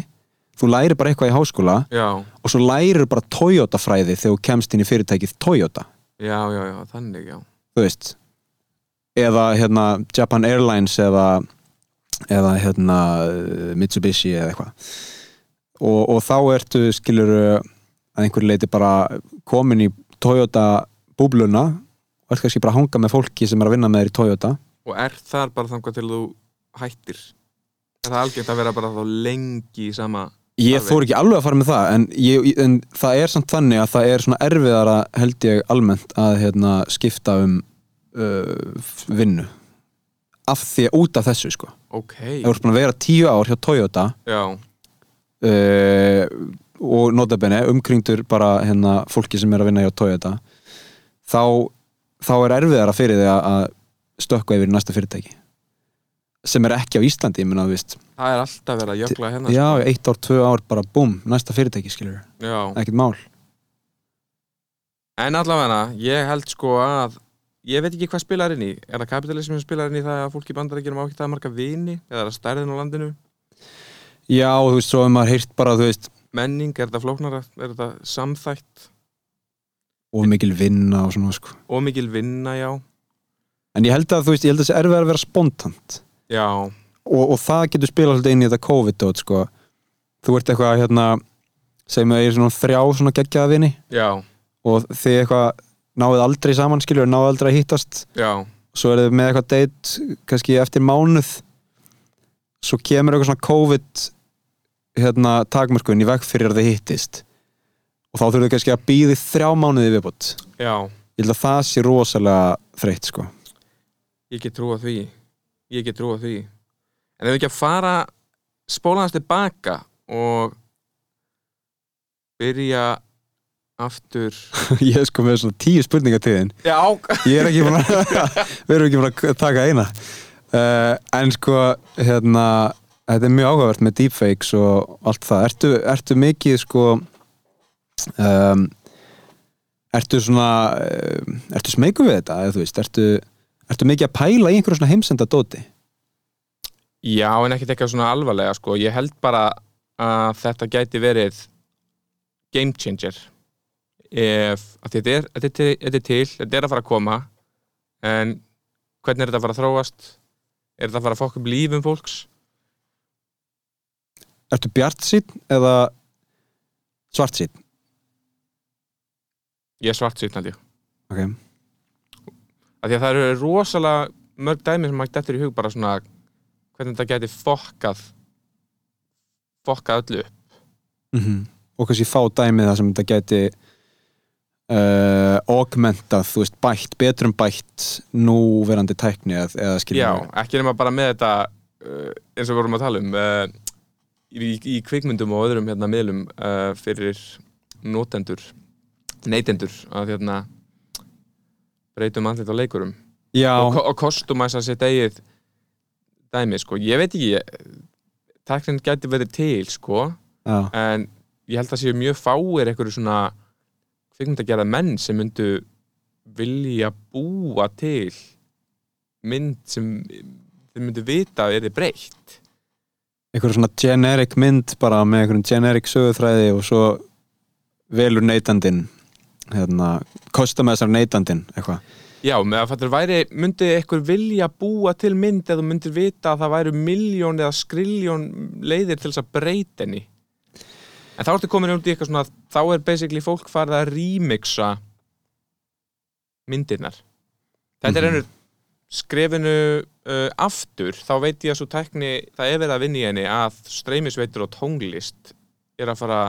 þú læri bara eitthvað í háskóla
já,
og svo lærir bara Toyota fræði þegar þú kemst inn í fyrirtækið Toyota.
Já, já, já, þannig, já.
Þú veist eða hérna Japan Airlines eða, eða hérna Mitsubishi eða eitthvað. Og, og þá ertu skilur að einhver leiti bara komin í Toyota búbluna og ert kannski bara að hanga með fólki sem er að vinna með þér í Toyota?
Og er þar bara þangað til þú hættir? Er það algengt að vera bara þá lengi í sama
Ég þór ekki alveg að fara með það en, ég, en það er samt þannig að það er svona erfiðara held ég almennt að hérna, skipta um uh, vinnu. Af því út af þessu sko.
Ok,
Ef þú ert búin að vera tíu ár hjá Toyota
já,
uh, og notabenni umkringdur bara hérna fólki sem er að vinna hjá Toyota þá, þá er erfiðara fyrir þig að- að stökkva yfir næsta fyrirtæki sem er ekki á Íslandi, ég minna að vist
það er alltaf verið að jökla hérna
já, eitt ár, tvö ár, bara búm, næsta fyrirtæki skilur,
sko.
ekkert mál.
En allavega, ég held sko að ég veit ekki hvað spilar inn í. Er það kapitalismi sem spilar inn í það að fólk í bandarækjunum á ekki það marga vini eða er það stærðin á landinu?
Já, þú veist, svo hefur maður heyrt bara, þú veist
menning, er þetta flóknara, er þetta samþætt
og mikil vinna og svona, sko.
Og mikil vinna, já.
En ég held að, þú veist, ég held að þessi erfið að vera spontant.
Já,
og, og það getur spilað svolítið inn í þetta COVID-dót, sko. Þú ert eitthvað, hérna segjum við að ég er svona þrjá svona geggjaða vini.
Já,
og þið eitthvað náið aldrei saman skilur, náið aldrei að hittast.
Já.
Svo er þið með eitthvað date kannski eftir mánuð. Svo kemur eitthvað svona COVID hérna takmörkun í veg fyrir að þið hittist og þá þurfum þið kannski að býði þrjá mánuði viðbútt
já,
ég held að það sé rosalega þreytt sko.
Ég get trúa því. Ég get trúa því. En ef við ekki að fara spólaðast tilbaka og byrja aftur.
Ég er sko með svona tíu spurningar til þín
já,
ég er ekki búin að við erum ekki búin að taka eina. Uh, en sko hérna þetta er mjög áhugavert með deepfakes og allt það, ertu, ertu mikið sko um, ertu svona um, ertu smeyku við þetta, eða þú veist ertu, ertu mikið að pæla í einhverju svona heimsenda dóti
já en ekkert eitthvað svona alvarlega sko, ég held bara að þetta gæti verið game changer. Ef, þetta er, þetta er, þetta er til þetta er að fara að koma en hvernig er þetta að fara að þróast? Er þetta að fara að fokka upp lífum fólks?
Ertu bjart sín eða svart sín
ég er svart sýtt held ég.
Ok,
að því að það eru rosalega mörg dæmi sem maður dettur í hug bara svona hvernig þetta gæti fokkað fokkað öllu upp.
Mm og kannski fá dæmið það sem þetta geti uh, augmentað, þú veist, bætt betrum bætt núverandi tækni eða, skiljum
já, ekki nema bara með þetta uh, eins og við vorum að tala um uh, í, í kvikmyndum og öðrum hérna miðlum uh, fyrir notendur neytendur að hérna breytum andlit á leikurum.
Já,
og, og kostumæsa sitt eigið dæmi, sko, ég veit ekki tæknin gæti verið til, sko
já,
en ég held að séu mjög fáir einhverju svona kvikmyndagerða menn sem myndu vilja búa til mynd sem þið myndu vita að er þið breytt.
Einhver svona generic mynd bara með einhverjum generic sögutræði og svo velur neytandinn hérna, þessar neytandinn eitthvað?
Já, með að fattur væri, myndi eitthvað vilja búa til mynd eða myndir vita að það væru miljón eða skriljón leiðir til þess að breyta henni? En þá ertu komin um í eitthvað svona þá er basically fólk farið að remixa myndirnar. Þetta er
Mhm.
ennur skrefinu uh, aftur þá veit ég að svo tækni það er verið að vinna í henni að streymisveitur og tónlist er að fara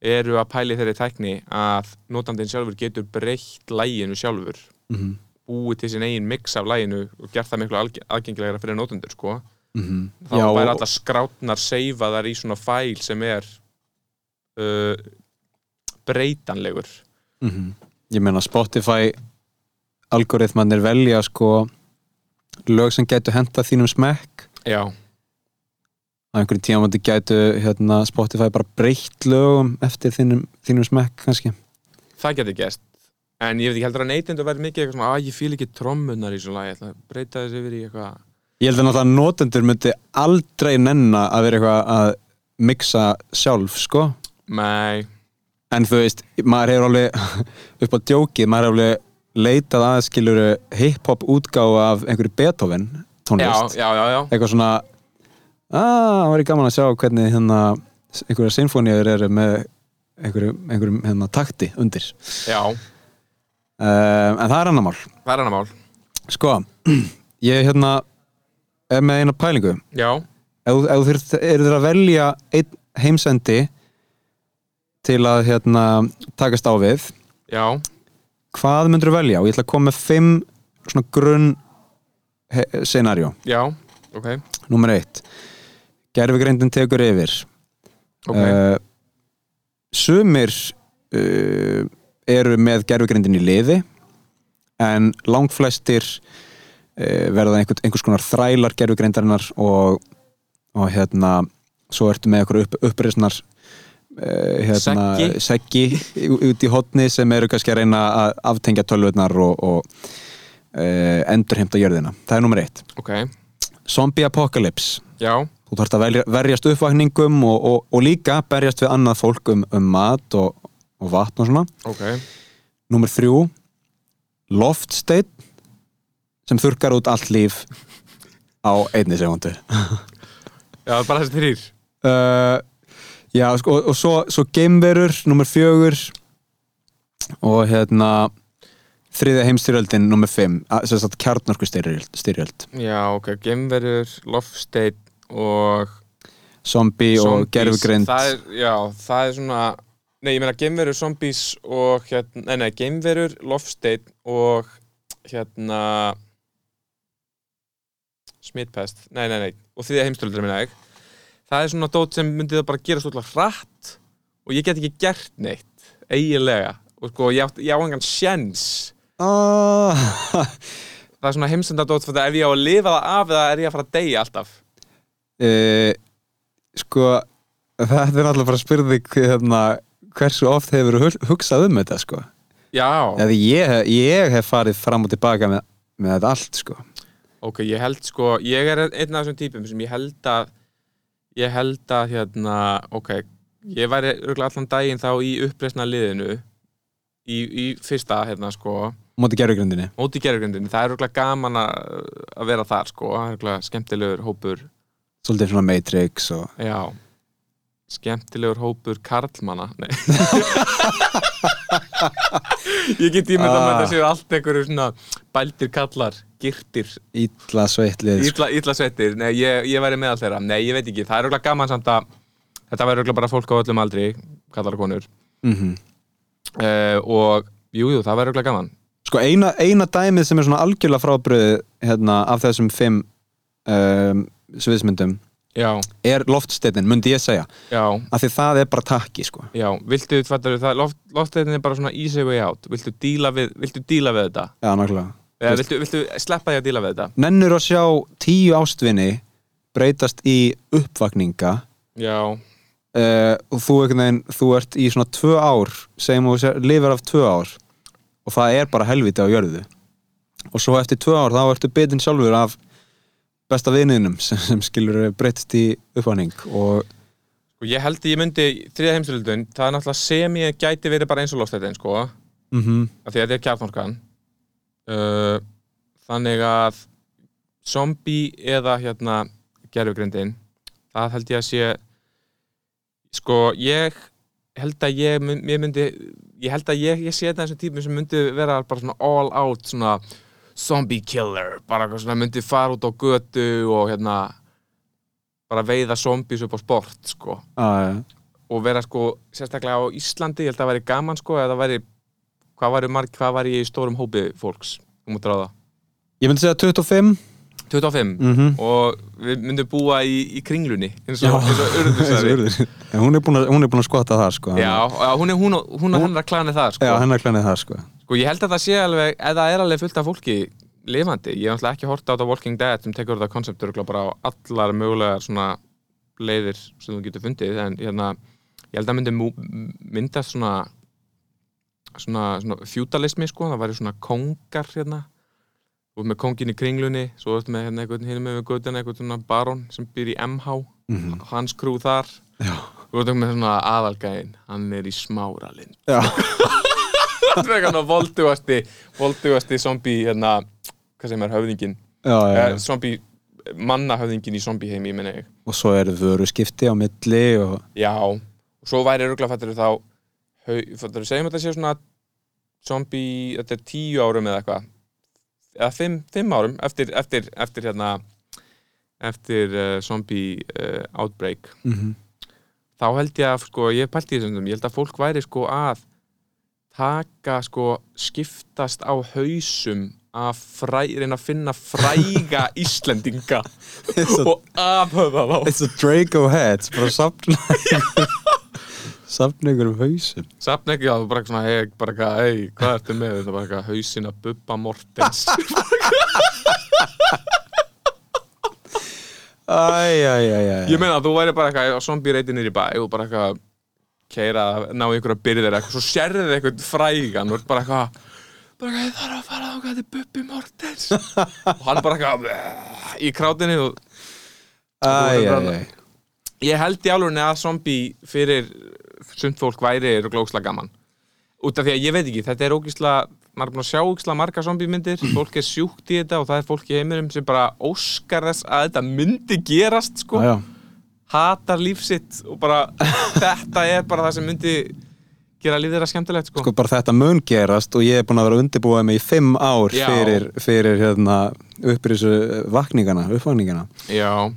eru að pæli þeirri tækni að notandinn sjálfur getur breytt læginu sjálfur
mm
búið til sin eigin mix af læginu og gert það miklu aðgengilegra fyrir notendur sko.
-hmm.
þá væri allar skrátnar seifaðar í svona fæl sem er uh, breytanlegur
Mhm. Ég meina Spotify algoritmanir velja sko lög sem gætu henta þínum smekk
Já,
á einhverjum tímandi gætu hérna, Spotify bara breytt lögum eftir þínum, þínum smekk kannski.
Það geti gæst en ég veit ekki heldur að neytendur verði mikið eitthvað svona að ég fíl ekki trommunar í svona lagi, ég ætla að breyta þessi yfir í eitthvað
Ég held að náttúrulega notendur myndi aldrei nenna að vera eitthvað að mixa sjálf sko.
Nei,
en þú veist, maður hefur alveg upp á djókið, maður hefur alveg leitað að skiluru hip-hop útgáfa af einhverju Beethoven
já,
tónlist
já, já, já.
Eitthvað svona að, það væri gaman að sjá hvernig hérna einhverja sinfóníur eru með einhverjum, einhverjum hérna, takti undir.
Já,
um, en það er annar mál.
Það er annar mál.
Sko, ég hérna er með eina pælingu.
Já,
ef þú- ef þú þurft- eru þeir að velja einn heimsendi til að hérna takast á við
já,
hvað myndur þú velja? Og ég ætla að koma með fimm svona grunn scenarjó,
já, ok,
nummer eitt gerfigreindin tekur yfir.
Ok.
Uh, sumir uh, eru með gerfigreindin í liði en langflestir uh, verða einhver, einhvers konar þrælar gerfugreindarinnar og, og hérna svo ertu með einhver upp, uppreisnar uh, hérna,
Seggi.
út í hotni sem eru kannski að reyna að aftengja tölvurnar og, og endurheimta jörðina. Það er nummer eitt.
Ok,
Zombie Apocalypse.
Já,
þú þarfst að verjast uppvakningum og, og, og líka berjast við annað fólk um, um mat og, og vatn og svona.
Ok.
Númer þrjú Loftsteinn sem þurkar út allt líf á einni segundu
Já, bara þessi þrýr
uh, Já, sko, og, og svo, svo geimverur, nummer fjögur og hérna þriðja heimstyrjöldin, nummer fimm sem sagt kjarnorku styrjöld.
Já, ok, gemverur, lofsteinn og
zombie og
það er, Já, það er svona Nei, ég meina gemverur, zombies og hérna, nei, nei, gemverur, lofsteinn og hérna smitpest, nei, nei, nei og þriðja heimstöldra minna ég. Það er svona dót sem myndi það bara gera svolítið hratt og ég get ekki gert neitt eiginlega. Og sko, ég, á engan sjens
ah,
það er svona heimsendadót fyrir ef ég á að lifa það af eða er ég að fara að deyja alltaf
uh, Sko þetta er alltaf bara að spyrja þig hérna, hversu oft hefur hugsað um þetta sko? Ég, ég hef farið fram og tilbaka með, með þetta allt sko.
Ok, ég held sko ég er einn af þessum típum sem ég held að ég held að hérna, ok, ég væri örugglega allan daginn þá í uppreisna liðinu í, í fyrsta hérna sko,
móti gerfugrindinni
móti gerðurgrindinni það er örugglega gaman að, vera þar sko, það er örugglega skemmtilegur hópur
svolítið svona Matrix og
já. Skemmtilegur hópur karlmanna. Ég get ímynda með
Ah.
þetta séu allt einhverju svona bældir kallar, girtir.
Illa sveitlið sko.
Ítla, ítla sveittir, nei, ég, ég væri meðal þeirra. Nei, ég veit ekki, það er auðvitað gaman samt að Þetta væri auðvitað bara fólk á öllum aldri Kallar og konur.
Mm
uh, Og, jú, jú, það væri auðvitað gaman.
Sko eina, eina dæmið sem er svona algjörlega frábröð hérna, af þessum fimm um, sviðsmyndum
Já,
er loftsteinin, myndi ég segja.
Já,
af því það er bara takki sko.
Já. Viltu, fattar það, loft, loftleitin er bara svona easy way out. Viltu díla við, viltu díla við þetta?
Já, nákvæmlega.
Eða viltu, viltu sleppa því að díla við þetta?
Nennur að sjá tíu ástvinni breytast í uppvakninga?
Já,
uh, og þú, veginn, þú ert í svona tvö ár segjum þú sé- lifir af tvö ár og það er bara helviti á jörðu. Og svo eftir tvö ár þá ertu bitin sjálfur af besta viniðinum sem, sem skilur breytst í uppvanning og
Og ég held að ég myndi þriða heimstöldun, það er náttúrulega sem ég gæti verið bara eins og lofstættin, sko,
mm
af því að þetta er kjarnorkan. Uh, þannig að zombie eða hérna gerfugrindin, það held ég að sé, sko, ég held að ég, ég myndi, ég held að ég, ég sé þetta þessum típum sem myndi vera bara svona all out, svona zombie killer, bara eitthvað svona myndi fara út á götu og hérna bara veiða zombies upp á sport, sko.
Að,
og vera sko sérstaklega á Íslandi ég held að það væri gaman sko eða það væri hvað hvað væri í stórum hópi fólks þú mútt ráða?
Ég myndi segja 25
25
mm
og við myndum búa í, í kringlunni eins og, eins og urðusari
en hún er búin að, er skotta það sko.
Já, hún er hún, og- hennar klani það sko.
Já, hennar klænið það sko.
Sko ég held að það sé alveg eða er alveg fullt af fólki lifandi ég hef náttúrulega ekki horta á þetta Walking Dead sem tekur þetta konceptur bara á allar mögulegar svona leiðir sem þú getur fundið en hérna, ég held að myndi myndast svona svona, svona feudalismi sko, það væri svona kongar hérna og með kongin í kringlunni svo ertu með hérna einhvern hérna með götuna einhvern svona baron sem býr í MH
Mhm.
hans krú þar
Já.
og ertu með svona aðalgæðin hann er í smáralind
Já,
það er eitthvað voldugasti voldugasti zombie hérna, hvað sem er höfðingin
já, já,
eh,
já.
zombie mannahöfðingin í zombie heimi, minna ég
Og svo eru vöru skipti á milli og
já, og svo væri ruglafættur þá fættur segjum að þetta sé svona zombie, þetta er tíu árum eða eitthvað eða fimm, fimm árum eftir, eftir, eftir hérna eftir uh, zombie uh, outbreak.
Mm
þá held ég að, sko, ég pælt í þessum ég held að fólk væri sko að taka sko skiptast á hausum að fræ, reyna að finna fræga Íslendinga og afhöfa þá.
It's a Draco heads bara sapna sapna ykkur um hausum
Safn ekki að þú bara svona, hei, bara eitthvað, hei, hvað ertu með? Þetta, bara eitthvað, hausinn að Bubba Mortens.
Æj, æj, æj, æj
ég meina þú væri bara eitthvað á zombie reyti niður í bæ og bara eitthvað keira, ná ykkur að byrja þeirra eitthvað, svo sérðu þið eitthvað frægan og bara eitthvað bara eitthvað, ég þarf að fara á hvað þetta er Bubbi Mortens. Og hann bara eitthvað í krátinu og
Æj, æj, æj.
Ég held í alveg að zombie fyrir sumt fólk væri glóksla gaman. Út af því að ég veit ekki, þetta er ógísla maður er búin að sjá ógísla marga zombie myndir fólk er sjúkt í þetta og það er fólk í heiminum sem bara óskar þess að þetta myndi gerast sko,
Já, já.
Hatar líf sitt og bara þetta er bara það sem myndi gera líf þeirra skemmtilegt sko,
Sko bara þetta mun gerast og ég er búin að vera að undirbúa mig í fimm ár
Já.
fyrir, fyrir hérna upprisu vakningana, uppvakningana.
Já,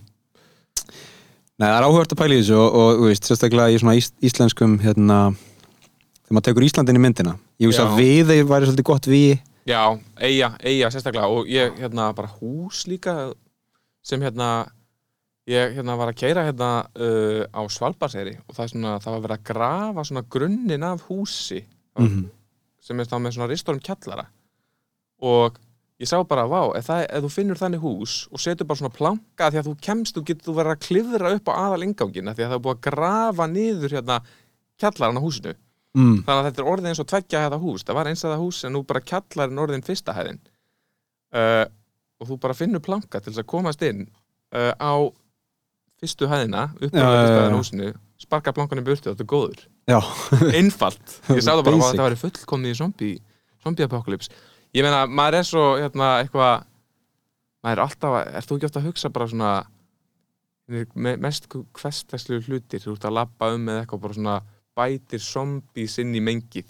Nei, það er áhugast að pæla í þessu og, og veist, sérstaklega í svona ís, íslenskum hérna, þegar maður tekur Íslandin í myndina Ég veist
Já.
að við væri svolítið gott við
já, eiga, eiga sérstaklega og ég, hérna, bara hús líka sem hérna ég hérna var að keira hérna uh, á Svalbarseyri og það er svona, það var verið að grafa svona grunninn af húsi
Mhm.
sem er þá með svona ristorum kjallara og ég sá bara, vá, ef, það, ef þú finnur þannig hús og setur bara svona planka því að þú kemst, þú getur þú verið að klifra upp á aðal ingangina því að það er búið að grafa niður hérna kjallaran á húsinu.
Mm.
þannig að þetta er orðið eins og tveggja hæða hús. Það var eins að það hús en nú bara kjallarinn orðin fyrsta hæðin. Uh, og þú bara finnur planka til þess að komast inn uh, á fyrstu hæðina upp á á húsinu sparka plankan í burtu, þetta er góður. Einfalt, ég sagði það bara að
Basic.
þetta væri fullkomni í zombie, zombie apocalypse ég meina, maður er svo hérna, eitthvað maður er alltaf, að- ert þú ekki ofta að hugsa bara svona me- mest hverstaslu hlutir, þú ert að labba um með eitthvað bara svona bætir zombies inn í mengið?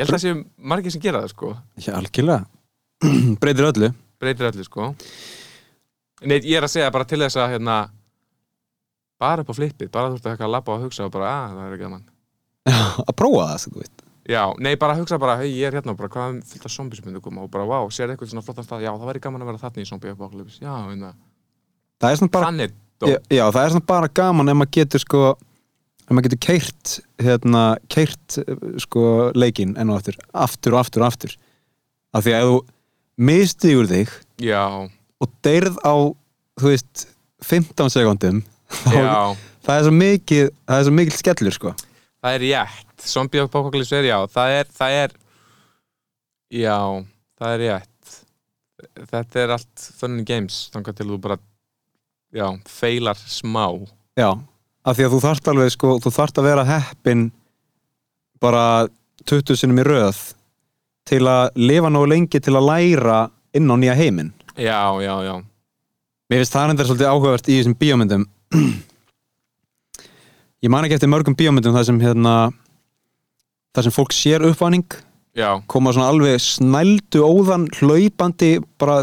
Ég held að það séu margir sem gera það sko.
Já algjörlega. Breytir öllu.
Breytir öllu sko. Nei, ég er að segja bara til þess að hérna, bara upp á flippið bara þú ert að að labba og hugsa og bara, að það er gaman.
Já, að prófa það, þú veist
Já, nei, bara hugsa bara, hei, ég er hérna og bara, hvað er fyllt af zombies myndu koma? Og bara, vá, sér eitthvað svona flottan stað, já, það væri gaman að vera þarna í zombie apocalypse, já, einna,
Það er svona bara
þannig,
já, já, það er svona bara gaman ef maður getur sko ef maður getur keirt hérna, keirt sko leikinn enn og aftur, aftur og aftur og aftur. Af því að ef þú mistiður þig
já,
og deyrð á, þú veist 15 sekundum
já,
það er svo mikið það er svo mikil skellur sko.
Það er rétt, zombie apocalypse er já, það er, það er, já, það er rétt, þetta er allt fun and games þangar til þú bara já, feilar smá.
Já, af því að þú þarft alveg sko, þú þarft að vera heppin bara 20 sinum í röð til að lifa nógu lengi til að læra inn á nýja heiminn.
Já, já, já,
Mér finnst það enda svolítið áhugavert í þessum bíómyndum. Ég man ekki eftir mörgum bíómyndum þar sem hérna þar sem fólk sér uppvanning koma svona alveg snældu óðan hlaupandi bara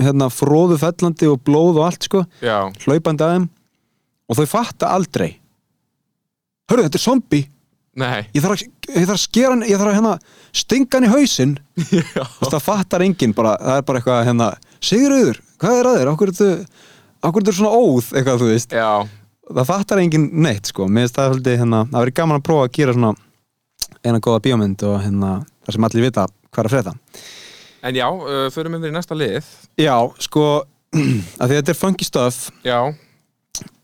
hérna fróðu fellandi og blóð og allt sko.
Já,
hlaupandi að þeim. Og þau fatta aldrei. Hörru, þetta er zombi ég þarf að, ég þarf að skera hann ég þarf að hérna stinga hann í veist, það fattar enginn bara, það er bara eitthvað hérna, Sigurður, hvað er að þér? Akkur er þetta svona óð, eitthvað þú veist?
Já,
það fattar enginn neitt sko. Mér finnst það svolítið, hérna, það verið gaman að prófa að gera svona eina góða bíómynd og hérna, þar sem allir vita hvað er að frétta.
En já, uh, förum yfir í næsta lið.
Já, sko að því þetta er funky stuff
já,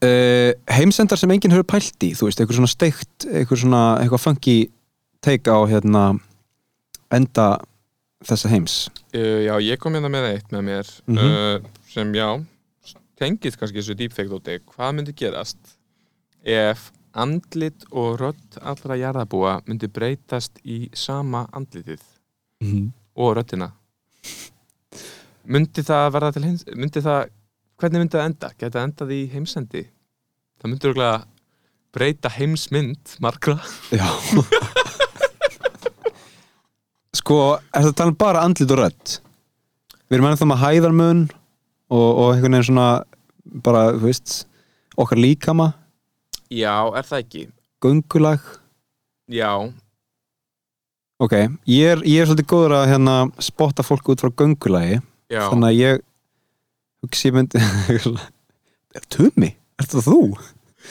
uh, heimsendar sem enginn hefur pælt í þú veist, eitthvað svona steikt eitthvað svona, eitthvað funky take á hérna enda þessa heims.
Uh, já, ég kom hérna með eitt með mér
Mhm.
uh, sem já tengið kannski þessu deepfake dóti hvað myndi gerast ef andlit og rödd allra jarðabúa myndi breytast í sama andlitið. Og röddina. Myndi það verða til heims myndi það, hvernig myndi það enda? Geta það endað í heimsendi? Það myndi örgulega breyta heimsmynd margra.
Já. Sko, er það tala um bara andlit og rödd? Við erum ennþá með hæðarmun og, og einhvern veginn svona bara, þú veist, okkar líkama
já, er það ekki?
Göngulag?
Já,
Ok, ég er, ég er svolítið góður að hérna spotta fólk út frá göngulagi
já.
þannig að ég hugsi ég myndi Tumi, ert það þú?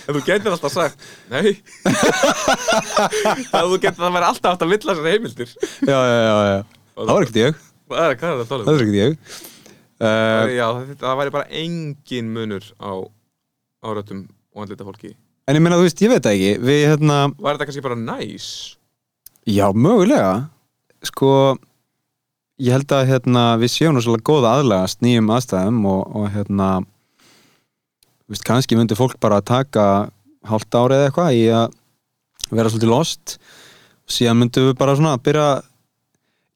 En þú getur alltaf sagt Nei. Það getur það væri alltaf átt að villa sér heimildir.
Já, já, já, já. Það var ekkert ég,
Hvað er, hvað er það að
það var ekkert ég. Uh,
Já, það, það væri bara engin munur á áröttum og andlita fólki
En ég meina, þú veist, ég veit það ekki. Við, hérna,
Var þetta kannski bara næs?
Já, mögulega. Sko Ég held að hérna, við séum svolítið góða aðlagast nýjum aðstæðum og, og hérna þú veist, kannski myndi fólk bara taka hálft árið eða eitthvað í að vera svolítið lost. Og síðan myndum við bara svona að byrja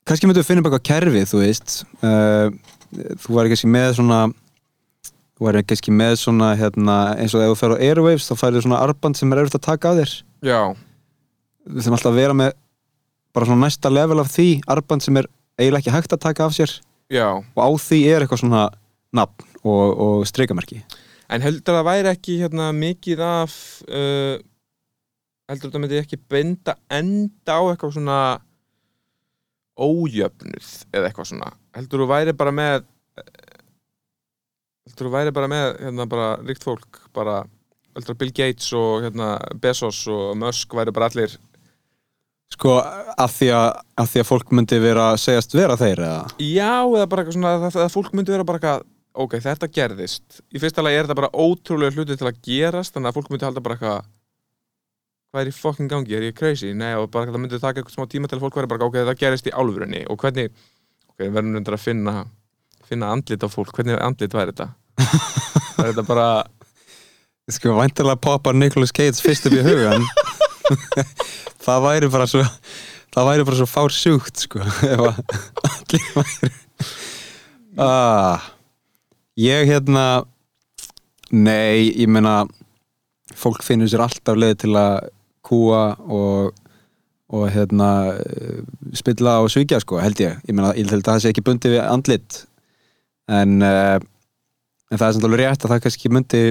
kannski myndum við finna eitthvað kerfið, þú veist. Uh, þú væri kannski með svona þú væri kannski með svona hérna, eins og ef þú fer á Airwaves þá færðu svona arband sem er erfitt að taka af þér.
Já,
við þurfum alltaf að vera með bara svona næsta level af því arband sem er eiginlega ekki hægt að taka af sér.
Já.
Og á því er eitthvað svona nafn og, og streikamerki
En heldur það væri ekki hérna mikið af uh, heldur það myndi ekki benda enda á eitthvað svona ójöfnuð eða eitthvað svona? Heldur þú væri bara með heldur þú væri bara með hérna bara ríkt fólk bara heldur að Bill Gates og hérna Bezos og Musk væri bara allir.
Sko af því að, því að fólk myndi vera segjast vera þeir eða?
Já eða bara eitthvað svona að, að fólk myndi vera bara eitthvað ok, þetta gerðist. Í fyrsta lagi er þetta bara ótrúlega hluti til að gerast þannig að fólk myndi halda bara eitthvað hvað er í fokkin gangi, er ég crazy? Nei, og bara það myndi taka eitthvað smá tíma til að fólk væri bara ok, það gerist í álfurunni og hvernig, ok, við verðum undir að finna finna andlit á fólk, hvernig andlit væri þetta? Er þetta bara
sko væntalega poppar Nicolas Cage fyrst upp í hugan það væri bara svo það væri bara svo fársjúkt sko ef að allir væri ah, ég hérna nei, ég meina fólk finnur sér alltaf leið til að kúa og og hérna eh, spilla og svíkja sko, held ég. Ég meina, ég held að það sé ekki bundið við andlit. En uh, en það er samt alveg rétt að það kannski myndi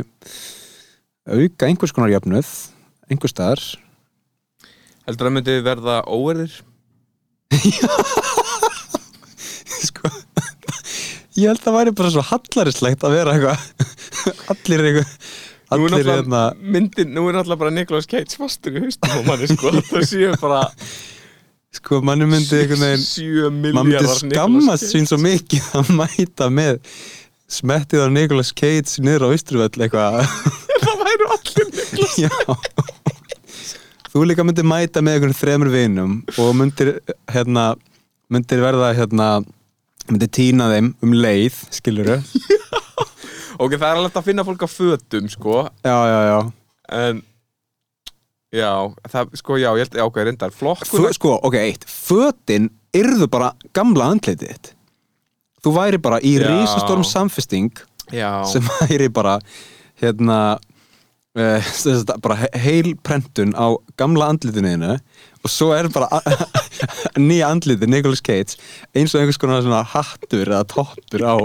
auka einhvers konar jöfnuð einhvers staðar.
Heldur það myndi verða óerðir?
sko ég held að það væri bara svo hallarislegt að vera eitthvað allir eitthvað
Nú er náttúrulega
hérna
myndin, nú er náttúrulega bara Nicolas Cage fastur í haustum og manni sko, það séu bara
sko manni myndi
7
maður myndi skammast sín svo mikið að mæta með smettið á Nicolas Cage niður á Ístruvöll eitthvað.
Það væru allir Nicolas
Já. Þú líka myndir mæta með einhvern þremur vinum og myndir hérna myndir verða hérna myndi týna þeim um leið, skilur
Ok, það er alveg að finna fólk á fötum, sko.
Já, já, já.
En Já, það, sko, já, ég held, já, ok, reyndar
Fö,
Flokkun
sko, ok, eitt, fötin yrðu bara gamla andlitið þú væri bara í
Já.
risastorm samfesting
Já,
sem væri bara hérna uh, sagt, bara he- heil prentun á gamla andlitinu og svo er bara nýja andlitið Nicolas Cage eins og einhvers konar svona hattur eða toppur á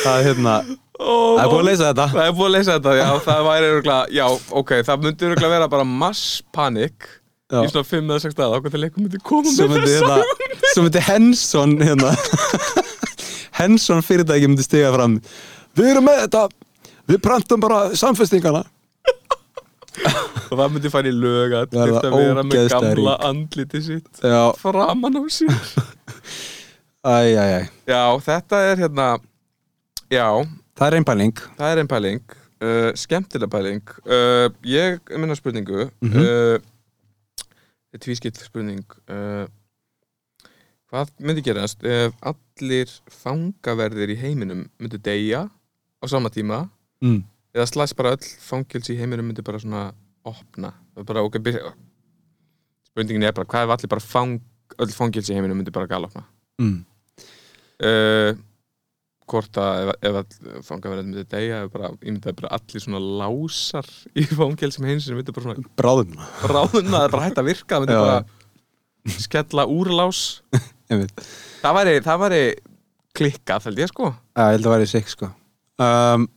það er hérna
oh,
það er búið að leysa þetta
Það er búið að leysa þetta, já, það væri örgulega, já, ok, það myndi örgulega vera bara masspanik
Já.
Í svona 5 eða 6 daga, okkur til leikum myndi koma
svo
með þessa
hérna, svo myndi Henson hérna, Henson fyrirtæki myndi stiga fram. Við erum með þetta. Við prentum bara samfestingana.
Og það myndi í lög að að vera með gamla andliti sitt
já,
framan á sér.
Æ, æ, æ.
Já, þetta er hérna, já,
það er einn pæling.
Það er einn pæling, uh, skemmtileg pæling. Uh, Ég minna spurningu,
Mhm.
uh, tvískill spurning uh, Hvað myndi gerast ef allir fangaverðir í heiminum myndu deyja á sama tíma
mm.
eða slæst bara öll fangils í heiminum myndi bara svona opna bara ok byrja spurningin er bara hvað ef allir bara fang öll fangils í heiminum myndi bara galopna
Mm.
uh, hvort að ef, fangaverðin myndi deyja ef bara, ég myndi að bara allir svona lásar í fangilsum heimsinu myndi bara svona
bráðum
ráðuna, það er bara hægt að virka það myndi bara skella úrlás
Einmitt.
það væri, það væri klikkað held ég sko.
Já, ég held að væri sikk sko. Um,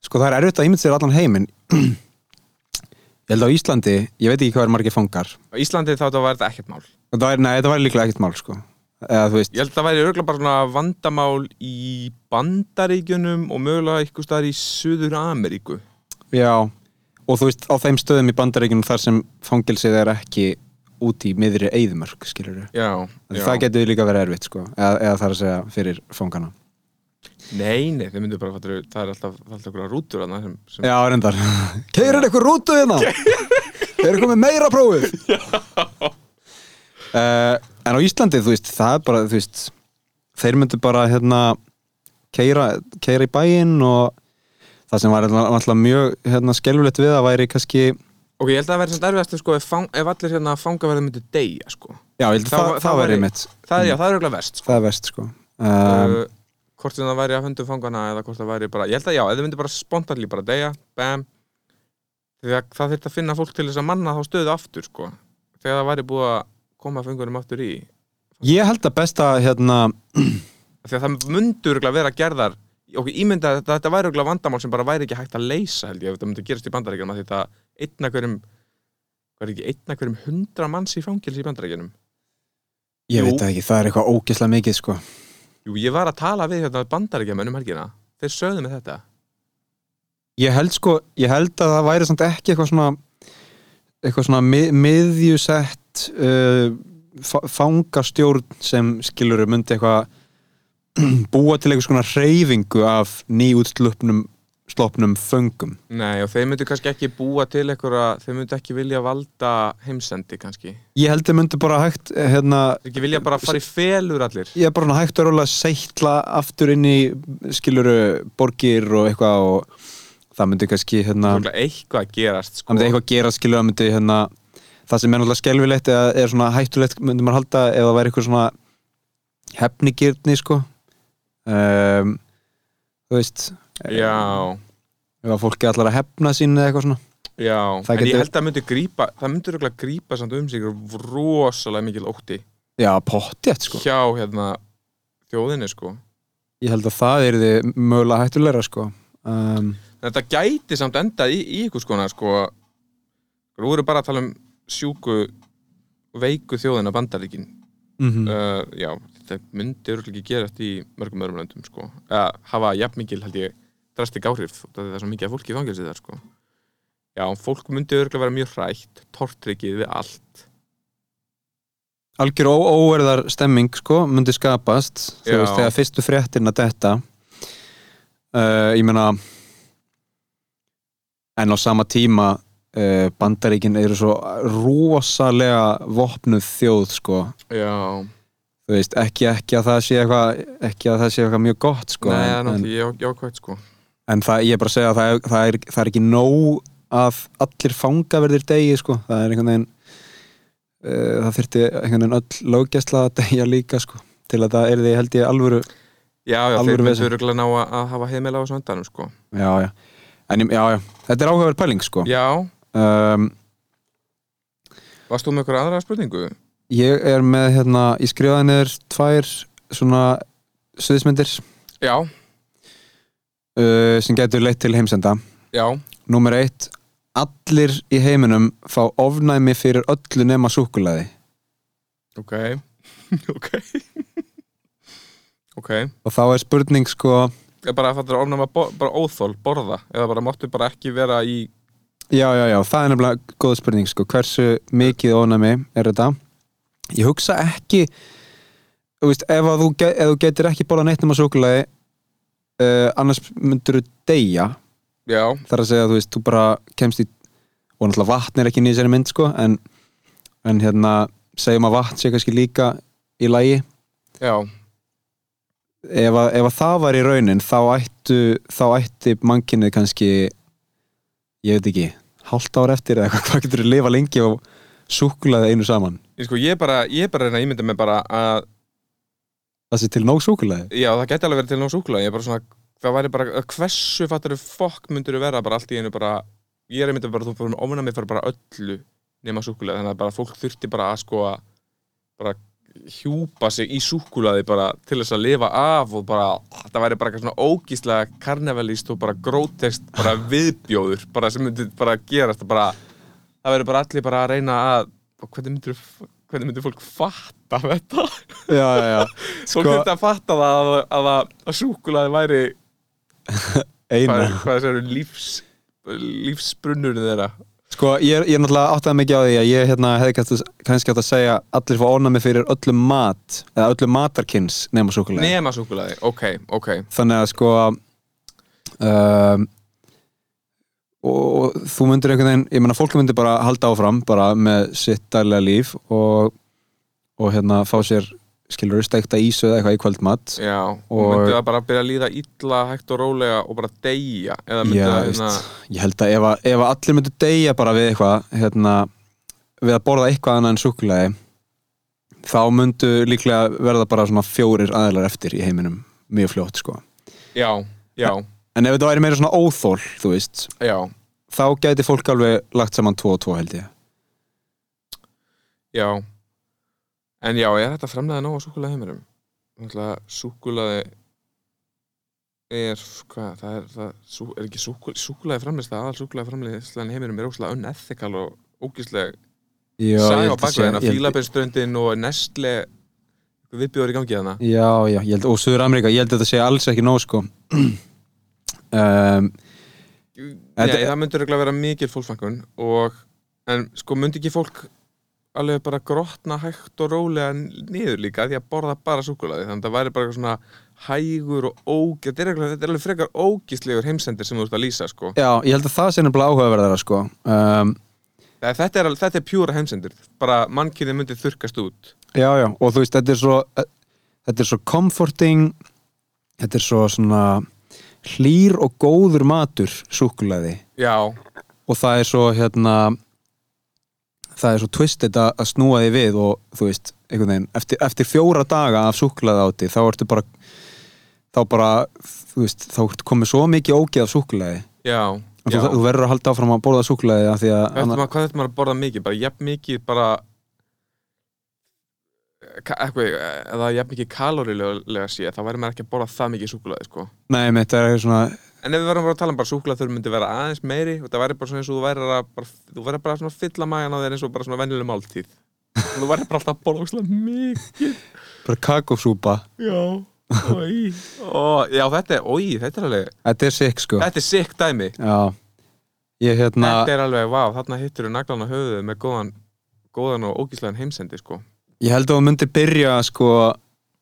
Sko það er erfitt að ímynda sér allan heiminn. Ég held að á Íslandi Ég veit ekki hvað er margir fangar.
Á Íslandi þá þetta væri þetta ekkert mál.
Það væri, Nei, það væri líklega ekkert mál sko Eða
Ég held að það væri örgulega bara svona vandamál í bandaríkjunum og mögulega eitthvað staðar í Suður Ameríku.
Já, og þú veist á þeim stöðum í bandaríkjunum þar sem fangilsið er ekki út í miðri eyðumörk, skilur við
Já, já.
Það getur líka verið erfitt sko eða, eða það er að segja fyrir fangana.
Nei, nei, þeir myndu bara fattur, það er alltaf, alltaf einhverja rútur þarna sem, sem...
Já, reyndar. Keirir eitthvað rútu hérna? Þeir eru komið meira prófið. Uh, En á Íslandi, þú veist, það er bara, þú veist Þeir myndu bara, hérna keira, keira í bæinn og það sem var alltaf mjög hérna, skelfulegt við að væri kannski
Ok, ég held að það væri svona erfiðast sko, ef, fang, ef allir hérna fangaverðin myndu deyja sko.
Já, ég held að
Það
það, það, væri mitt
Það já, það er örgulega verst sko.
Það er vest, sko um,
uh, Hvort sem það væri að höndum fangana eða hvort það væri bara, ég held að já, ef þið myndu bara spontanlí bara deyja, bam Því að það þurft að finna fólk til þess að manna þá stöðu aftur sko. Þegar það væri búið að koma fengunum aftur í?
Ég held að besta, hérna
því að það mundur vera gerðar ok, ímynda að þetta, væri vandamál sem bara væri ekki hægt að leysa held ég ef þetta myndi gerast í bandaríkjunum að þetta einn að hverjum hvað er ekki, einn að hverjum hundra manns í fangils í bandaríkjunum?
Ég veit ekki, það er eitthvað ógeðslega mikið, sko.
Jú, ég var að tala við þetta bandaríkjumenn um helgina. Þeir sögðu með þetta.
Ég held sko, ég held að það væri samt ekki eitthvað svona eitthvað svona mið, miðjusett uh, fa- fangastjórn sem skilur myndi eitthvað búa til eitthvað svona reyfingu af nýútslupnum slopnum föngum.
Nei, og þeir myndu kannski ekki búa til einhverja þeir myndu ekki vilja valda heimsendi kannski.
Ég held að myndi bara hægt hérna,
þeir ekki vilja bara fara í felur allir.
Ég er bara hægt að róla að seitla aftur inn í skiluru borgir og eitthvað og það myndi kannski hérna,
eitthvað að gerast sko.
það myndi eitthvað gera skilur það myndi hérna það sem er náttúrulega skelfilegt eða er svona hættulegt myndi maður halda ef það væri eitthvað svona hefnigirni sko. Um, þú veist
Já,
ef að fólki allar að hefna sín eða eitthvað svona.
Já
Það
en ég held að það myndi grípa það myndi örugglega grípa samt um sig rosalega mikil ótti.
Já, pottjætt sko.
Hjá hérna þjóðinni sko.
Ég held að það er þið mögulega hættulegra sko. Um,
þetta gæti samt endað í, í ykkur skona sko. Þú voru bara að tala um sjúku veiku þjóðina bandaríkin.
Mm
uh, já, þetta myndi örugglega ekki gerast í mörgum öðrum löndum sko. Eða hafa jafn mikil held ég drastik áhrif það er svo mikið af fólki fangilsi þar sko. Já, fólk myndi örugglega vera mjög hrætt tortryggið við allt.
Algjör óverðar stemming sko myndi skapast veist þegar fyrstu fréttirna detta. Uh, ég meina en á sama tíma uh, Bandaríkin eru svo rosalega vopnuð þjóð sko.
Já,
þú veist, ekki, ekki að það sé eitthvað ekki að það sé eitthvað mjög gott sko
nei,
en,
náttúrulega já, jákvæmt sko.
en það, ég er bara að segja að það það er, það er ekki nóg að allir fangaverðir degi sko, það er einhvern veginn uh, það þyrfti einhvern veginn öll löggæsla að degja líka sko til að það er því held ég alvöru
Já, já,
Alvöru
þeir myndu
vesen.
öruglega ná að, að hafa heimil á þessu endanum sko.
Já, já, en ég- já, já, þetta er áhugaverð pæling sko.
Já,
um,
varst þú með ykkur aðra spurningu?
ég er með hérna, ég skrifaði niður tvær svona sviðismyndir
Já,
uh, sem getur leitt til heimsenda.
Já,
Númer eitt, allir í heiminum fá ofnæmi fyrir öllu nema súkulaði
ok. Ok. Ok.
Og þá er spurning sko
Ég bara að ofnama bo bara óþól, borða eða bara máttu bara ekki vera í
já, já, já, það er nefnilega góð spurning sko, hversu mikið ofnæmi er þetta? Ég hugsa ekki þú veist, ef, að þú, ge ef þú getur ekki bóla neitt nema súkulaði uh, annars myndur þú deyja.
Já,
þar að segja að þú veist, þú bara kemst í og náttúrulega vatn er ekki í þessari mynd sko en, en hérna segjum að vatn sé kannski líka í lægi
já,
ef að, ef að það var í raunin þá ættu, þá ætti mannkynnið kannski ég veit ekki, hálft ár eftir eða eitthvað, hvað getur þú lifa lengi og súkulaði einu saman?
Ég sko, ég bara, ég bara að reyna að ímynda mig bara að
það sé til nóg súkulaði
Já, það geti alveg verið til nóg súkulega Ég er bara svona, það væri bara Hversu fattar þú fokk myndir þú vera bara allt í einu bara Ég er einmitt bara, þú fyrir ofna mig fyrir bara öllu nema súkulega, þannig að bara fólk þurfti bara að sko að bara hjúpa sig í súkulaði bara til þess að lifa af og bara það væri bara eitthvað svona ógíslega karnevalist og bara grótest bara viðbjóður bara sem myndi bara gerast bara það væri bara allir bara að reyna að hvernig myndir, hvernig myndir fólk fatta þetta?
já, já, já,
Fólk
Sko-
þurfti að fatta það að, að, að, að súkulaði væri
eina.
hvað, hvað þessi eru lífs lífsbrunnurinn þeirra
sko, ég er, ég er náttúrulega áttaði mikið á því að ég hérna, hefði kannski, átt að segja allir fá ónæmi fyrir öllum mat eða öllum matarkins nema súkulaði
nema súkulaði, ok, ok.
Þannig að sko um, og, og þú myndir einhvern veginn, ég meina fólk myndir bara halda áfram bara með sitt dælega líf og, og hérna fá sér skilur steikta ísu eða eitthvað í kvöldmatt
já, og
Og-
myndi það bara byrja að líða illa hægt og rólega og bara deyja eða myndi
Já,
það hérna
ég held að ef, að ef að allir myndir deyja bara við eitthvað hérna, við að borða eitthvað annað en súkulega þá myndu líklega verða bara svona fjórir aðeinar eftir í heiminum. Mjög fljótt sko.
Já, já,
en ef þetta væri meira svona óþól, þú veist
já,
þá gæti fólk alveg lagt saman 2 og 2 held ég.
Já en já, er þetta framlega nóg á súkulaði heimurum súkulaði er, hvað, það er það, sú, er ekki súkulaði, súkulaði framleysla aðal súkulaði framleysla heimurum er óslega unethikal og ógísleg
Já, ég
saga á
að held-
Fílabeinsströndin og Nestle viðbjóður í gangi hérna
Já, já, ég held, og Suður Ameríka, ég held að þetta sé alls ekki nóg sko. Um,
Nei, það myndur ekki vera mikil fólksfækkun og, en sko myndi ekki fólk alveg bara grotna hægt og rólega niður líka því að borða bara súkulaði þannig að það væri bara svona hægur og óg þetta er, er alveg frekar ógíslegur heimsendir sem þú ert að lýsa sko.
Já, ég held að það sé nefnilega áhugaverðara sko. Um,
Nei, þetta, er, þetta er pjúra heimsendir bara mannkynið myndi þurkast út.
Já, já, og þú veist, þetta er svo þetta er svo comforting þetta er svo svona hlýr og góður matur súkulaði
Já,
og það er svo hérna það er svo twisted að, að snúa því við og þú veist, einhvern veginn eftir, eftir fjóra daga af súkulaði áti þá ertu bara þá bara, þú veist, þá komið svo mikið ógeð af súkulaði
já, já.
þú, þú verður að halda áfram að borða súkulaði af því að
maður, hvað ætti maður að borða mikið? Bara jafn mikið bara eitthvað, eða jafn mikið kalórilega sé þá væri maður ekki að borða það mikið súkulaði sko.
Nei, mitt er svona
en ef við verðum bara að tala um bara súkulaði þurfi myndi vera aðeins meiri og það væri bara svona eins og þú væri að bara, þú væri bara svona að fylla magan á þér eins og bara svona venjuleg máltíð. Og þú væri bara alltaf að borða óslega mikið.
Bara kakósúpa.
Já, oi Ó, já, þetta er, oi, þetta er alveg
Þetta er sick sko.
Þetta er sick dæmi.
Já. Ég hérna
þetta er alveg, vá, þarna hittur þú naglan á höfuðu með góðan, góðan og ógíslegan heimsendi sko.
Ég held að þú myndir byrja sko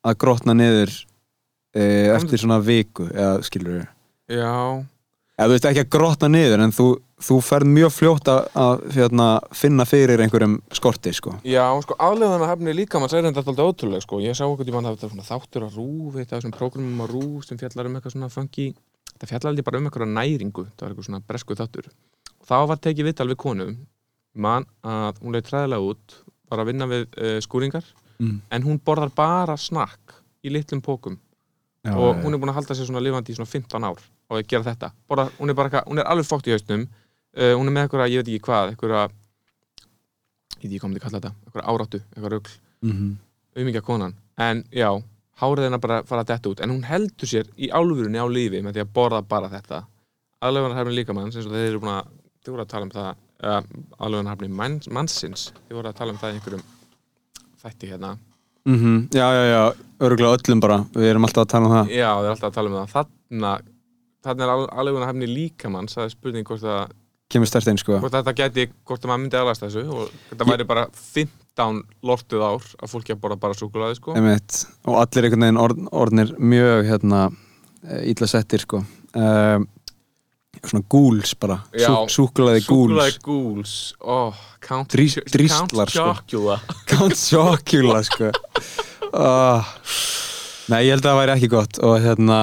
að grotna niður e, eftir svona viku eða skilur við
já,
eða þú veist ekki að grotna niður en þú, þú ferð mjög fljótt að, hérna, finna fyrir einhverjum skorti sko.
Já, sko, aðlegaðan að hefni líka mann segir þetta alltaf ótrúlega, sko, ég sá okkur tíma að það var svona þáttur að rúf, eitt af þessum prógramum að rúf sem fjallar um eitthvað svona funky. Það fjallar aldrei bara um eitthvað næringu það var eitthvað svona bresku þáttur. Og þá var tekið viðtal við konu mann að hún leiði træðilega út var að vinna við uh, skúringar
Mm.
en hún borðar bara snakk í litlum pókum
Já,
og
já,
hún er búin að halda sér svona lifandi í svona 15 ár og að gera þetta. Borða, hún, er bara, hún er alveg fókt í hausnum. Uh, hún er með eitthvað, ég veit ekki hvað eitthvað, ég veit ekki hvað myndi kalla þetta eitthvað áráttu, eitthvað rugl.
Mhm.
auðmingja konan, en já hárið hennar bara fara að detta út. En hún heldur sér í álfurunni á lífi með því að borða bara þetta. Aðlöfunarhæfni líkamanns eins og þeir eru búin að þið voru að tala um það uh, aðlöfunarhæfni manns, mannsins. Þið voru að tala um það í einhverjum þætti hérna
Mhm. já, já, já, örgulega öllum bara. Við erum alltaf að tala um það.
Já, þeir eru alltaf að tala um það. Þarna, þarna er aðlöfunarhæfni líkamanns það er spurning hvort, að,
kemur stert einn sko.
hvort þetta geti hvort að maður myndi aðlast þessu og þetta væri bara 15 lortuð ár að fólki að borða bara súkulaði sko.
Einmitt. og allir einhvern veginn orð, orðnir mjög hérna, ítla settir sko. Um, svona gúls bara. Gúls
Súkkulaði gúls oh, Count,
sko.
Chocula
Count Chocula sko. Oh. Nei, ég held að það væri ekki gott og hérna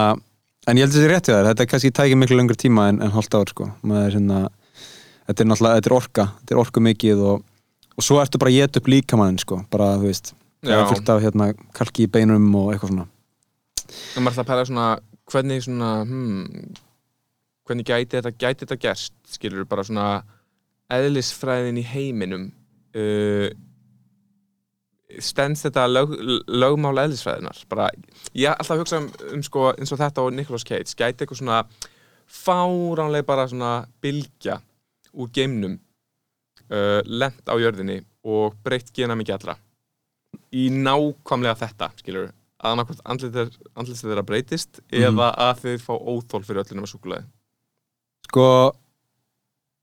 en ég held að þetta er rétt í þær, þetta er kannski tækið miklu lengur tíma en, en hálft ár sko. Er hérna, þetta er náttúrulega, þetta er orka þetta er orku mikið og, og svo ertu bara að geta upp líkamannin sko, bara þú veist það er fullt af hérna kalki í beinum og eitthvað svona.
En maður ætla að pæla svona Hvernig svona hmm, Hvernig gæti þetta, gæti þetta gerst Skilur bara svona Eðlisfræðin í heiminum uh, Stends þetta lög, lögmál eðlisfræðinar bara, Ég alltaf hugsa um, um sko, eins og þetta og Nicolas Cage Gæti eitthvað svona fáránlega bara svona bylgja úr geimnum uh, lent á jörðinni og breytt gena mikið allra í nákvæmlega þetta, skilur að annarkvæmt andlitið þeirra breytist eða að þeir fá óþól fyrir öllunum að súkulaði
sko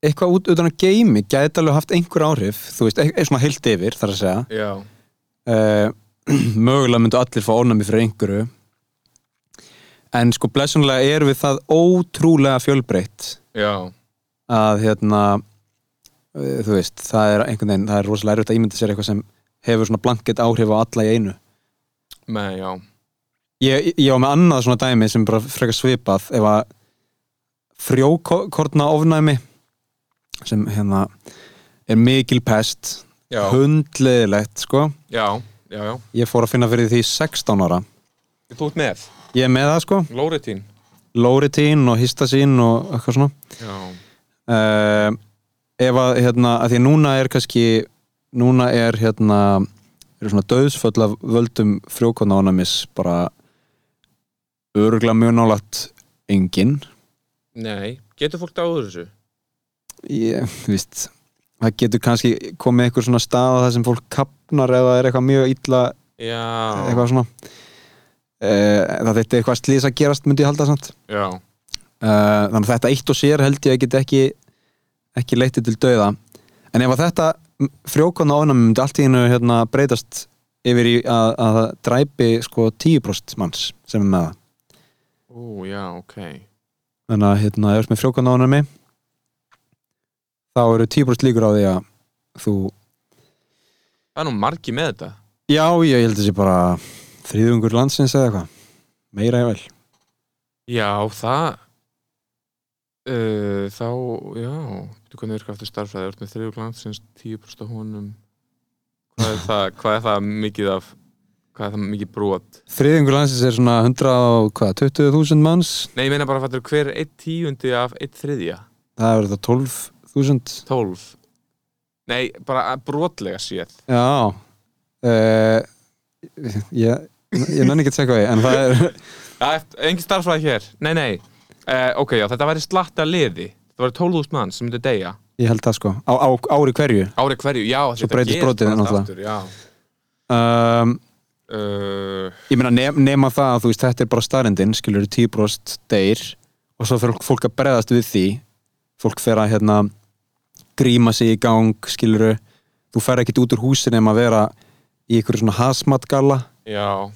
eitthvað út utan að geimi gæti alveg haft einhver áhrif þú veist, eitthvað svona heilt yfir þar að segja. Uh, mögulega myndu allir fá ónæmi fyrir einhverju. En sko blessunlega erum við það ótrúlega fjölbreytt
já,
að hérna uh, þú veist, það er einhvern veginn það er rosalega erfitt að ímynda sér eitthvað sem hefur svona blanket áhrif á alla í einu.
Með, já.
Ég, ég var með annað svona dæmi sem bara frekar svipað ef að frjókorna ofnæmi sem hérna er mikil pest. Hundleðilegt sko.
Já, já, já.
Ég fór að finna fyrir því 16 ára.
Þú ert með,
ég er með það sko.
Lóritín?
Lóritín og Histasín og eitthvað svona. Uh, ef að hérna að því núna er kannski núna er hérna eru svona döðsföll af völdum frjókorna ofnæmis bara öruglega mjög nálægt engin
nei, getur fólk dáður þessu?
ég, víst það getur kannski komið eitthvað svona stað þar sem fólk kapnar eða er eitthvað mjög illa
Já,
eitthvað svona. Uh, það þetta eitthvað slís að gerast myndi ég halda samt.
Já,
uh, þannig að þetta eitt og sér held ég að get ekki ekki leitið til dauða. En ef að þetta frjókona ofnæmi myndi allt í hennu hérna, breytast yfir í að, að það dræpi sko 10% manns sem er með það.
Ú, já, ok
þannig að hérna, ef þú ert með frjókona ofnæmi þá eru 10% líkur á því að þú
Það er nú margi með þetta.
Já, ég held að þessi bara þriðungur landsins eða eitthvað. Meira ég vel.
Já, það uh, þá, já þú hvernig virka aftur starffræði, þú ert með þriður landsins 10% af honum hvað er það, hvað er það mikið af hvað er það mikið brot?
Þriðungur landsins er svona 100 og hvað, 20.000 manns?
Nei, ég meina bara fattur hver er einn tíundi af einn þriðja?
Það er þetta 12.000
12 Nei, bara brotlega séð.
Já. Uh, ég, ég nenni ekki að segja hvað ég en það er
engin starffræði hér, nei, nei. Uh, Ok, já, þetta væri slatta liði. Það væri 12.000 mann sem myndi deyja.
Ég held það sko, á, á ári hverju?
Ári hverju, já þetta
breytist brotið
aftur, Já.
Um,
uh,
ég meina nef, nema það að þú veist þetta er bara starrendin, skilur 10% deyr og svo fyrir fólk að bregðast við því. Fólk fer að hérna gríma sig í gang, skilur þú fer ekkit út úr húsin nema að vera í ykkur svona hasmatgalla.
Já,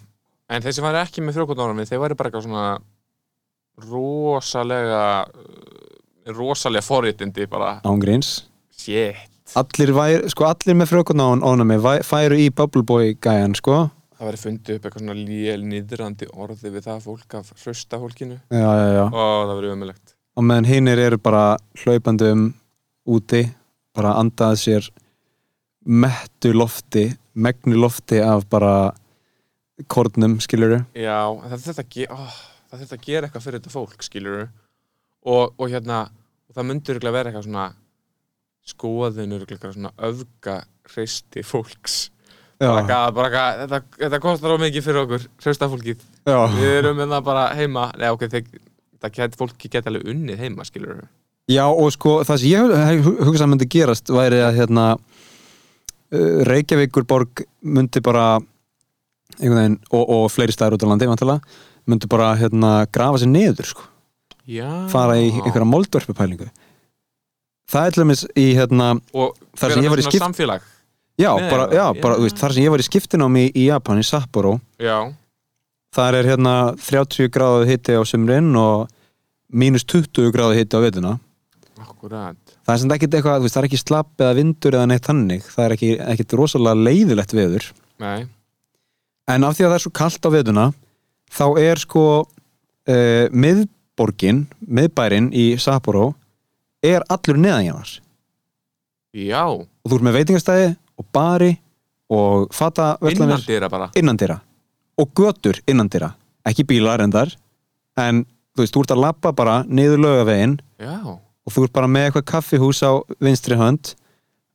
en þeir sem væri ekki með frjókvotnárum þeir væri bara eitthvað svona rosalega uh, rosalega forréttindi bara,
ángríns
shit.
Allir, væri, sko, allir með frjókotna ónami færu í Bubble Boy gæjan sko.
Það væri fundið upp eitthvað svona lél niðrandi orði við það fólk af hrausta fólkinu
já, já, já.
og það verið umilegt
og meðan hinnir eru bara hlaupandi um úti bara andað sér mettu lofti megnu lofti af bara kornum, skilur
já, það þurft að, að gera eitthvað fyrir þetta fólk, skilur og, og hérna og það örugglega vera eitthvað svona skoðin örugglega eitthvað svona öfga hreisti fólks bara eitthvað, þetta, þetta kostar á mikið fyrir okkur, hrausta fólkið.
Já,
við erum það bara heima. Nei, ok, get, fólki geta alveg unnið heima, skilur
já og sko það sem ég hef hugsað að myndi gerast væri að hérna uh, Reykjavíkur borg myndi bara einhvern veginn, og, og fleiri staðar út á landi vantilega, myndi bara hérna grafa sér niður sko,
já.
Fara í einhverja moldvörpupælingu. Það er til dæmis í hérna
og
Þar sem ég var í
með svona
skipt-
samfélag
Já,
Nei,
bara, já,
já.
bara, veist, þar sem ég var í skiptinámi í, í Japan, í Sapporo
já,
þar er hérna 30 gráðu hitti á sumrin og mínus 20 gráðu hitti á vetuna
akkurat.
Það er sem ekkert eitthvað, veist, það er ekki slapp eða vindur eða neitt þannig, það er ekki, ekkert rosalega leiðilegt veður,
Nei,
en af því að það er svo kalt á vetuna þá er sko uh, miðborgin miðbærin í Sapporo er allur neðanjánar
já,
og þú ert með veitingastæði og bari og fata
innan dýra bara?
Innandira og götur innandira ekki bílar endar en þú veist, þú ert að lappa bara niður lögavegin
Já,
og þú ert bara með eitthvað kaffihús á vinstri hönd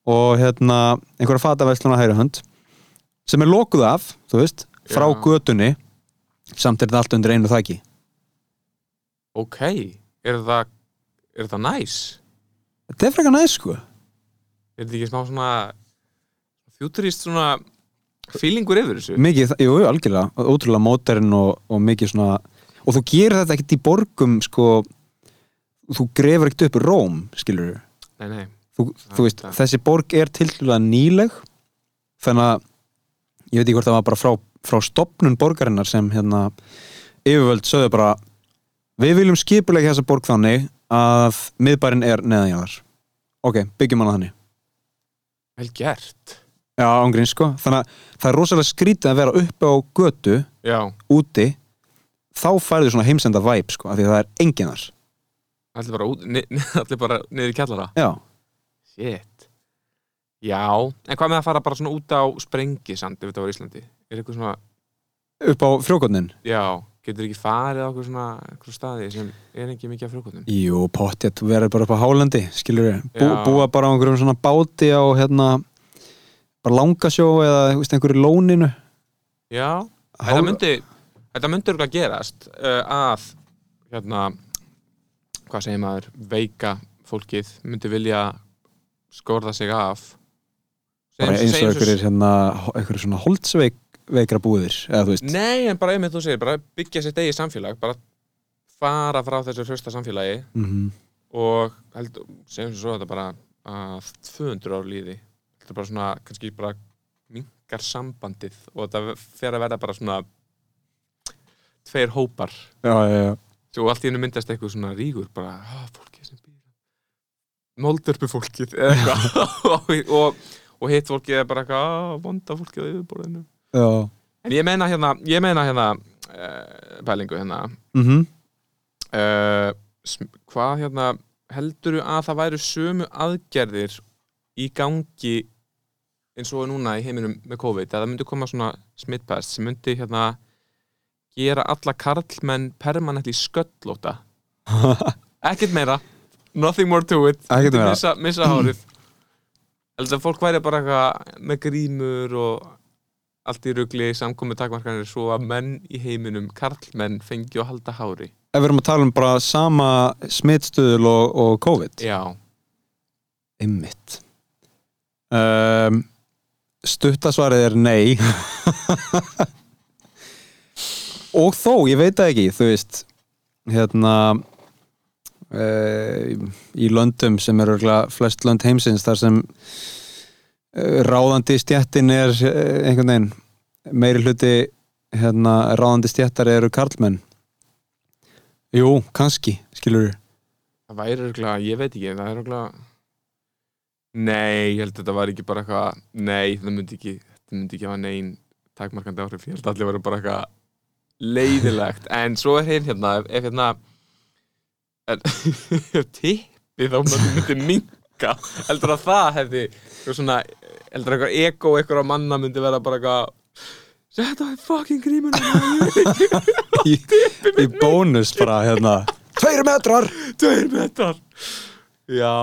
og hérna einhverja fataverslun á hægri hönd sem er lokuð af, þú veist frá
Já.
götunni. Samt er þetta allt undir einu þaki.
Ok Er það, er það næs?
þetta er frekar næst sko.
Er þetta ekki smá svona futurist svona feelingur yfir þessu?
mikið, jú, algjörlega, ótrúlega móterinn og, og mikið svona og þú gerir þetta ekkert í borgum sko þú grefur ekkert upp róm, skilur
Nei, nei,
þú, þú veist,
það-
þessi borg er tildulega nýleg þannig að ég veit ekki hvort það var bara frá, frá stopnun borgarinnar sem hérna yfirvöld sögðu bara við viljum skipulega þessa borg þannig að miðbærin er neðanjáðar ok, byggjum hana þannig.
Vel gert
já, ángrín sko, þannig að það er rosalega skrítið að vera uppe á götu
Já,
úti þá færðu svona heimsenda væp sko, af því að það er enginar
allir bara, út, ni, allir bara niður í kjallara?
Já,
Shit. Já, en hvað með að fara bara svona út á sprengisand ef þetta var Íslandi? Er eitthvað svona,
upp á frjókotnin
já, getur ekki farið á eitthvað svona eitthvað staði sem er ekki mikið af frjókotnum?
Jú, pottjett, þú verður bara upp á Hálandi skilur við, Bú, búa bara á einhverjum svona báti á hérna bara langasjó eða veist, einhverju lóninu?
Já,
Hál-
þetta myndi þetta myndi örgulega gerast uh, að hérna hvað segir maður, veika fólkið myndi vilja skorða sig af.
Bara eins og einhverjir hérna, einhverjir svona holdsveik veikra búðir, eða þú veist.
Nei, en bara einmitt þú segir, bara byggja sitt eigi samfélag bara fara frá þessu hrausta samfélagi
mm
og held, segjum svo þetta bara að 200 ár líði þetta bara svona, kannski bara minkar sambandið og þetta fer að verða bara svona tveir hópar.
Já, já, já.
og allt í hennu myndast eitthvað svona ríkur bara, ah, fólkið sem býr moldörpu fólkið eða eitthvað. Og, og, hitt fólkið er bara ah, vonda fólkið á yfirborðinu. En ég meina hérna, ég meina hérna uh, pælingu hérna.
Mm
uh, sm- hvað hérna heldur að það væru sömu aðgerðir í gangi eins og núna í heiminum með COVID að það myndi koma svona smittpest sem myndi hérna gera alla karlmenn permanent í sköllóta ekkert meira. Nothing more to it. Missa, missa hárið. Heldur að fólk væri bara eitthvað með grímur og allt í rugli samkomi takmarkanir svo að menn í heiminum, karlmenn fengi að halda hári.
Ef við erum að tala um bara sama smitstuðul og, og COVID.
Já,
Einmitt. Um, Stuttasvarið er nei. Og þó, ég veit það ekki Þú veist Hérna uh, Í löndum sem eru flest lönd heimsins þar sem uh, ráðandi stjettin er uh, einhvern veginn meiri hluti hérna, ráðandi stjettar eru karlmenn. Jú, kannski, skilur
það væri örgulega, ég veit ekki það er örgulega nei, ég held að þetta var ekki bara eitthvað nei, það myndi ekki það myndi ekki hafa nein takmarkandi áhrif. Ég held að allir væri bara eitthvað leiðilegt en svo er hinn hérna ef, ef hérna ef tippi þá myndi minka heldur að það hefði svona, heldur að eitthvað ego eitthvað manna myndi vera bara eitthvað Þetta er fucking grímur
í, í bónus bara hérna. Tveir metrar!
Tveir metrar. Já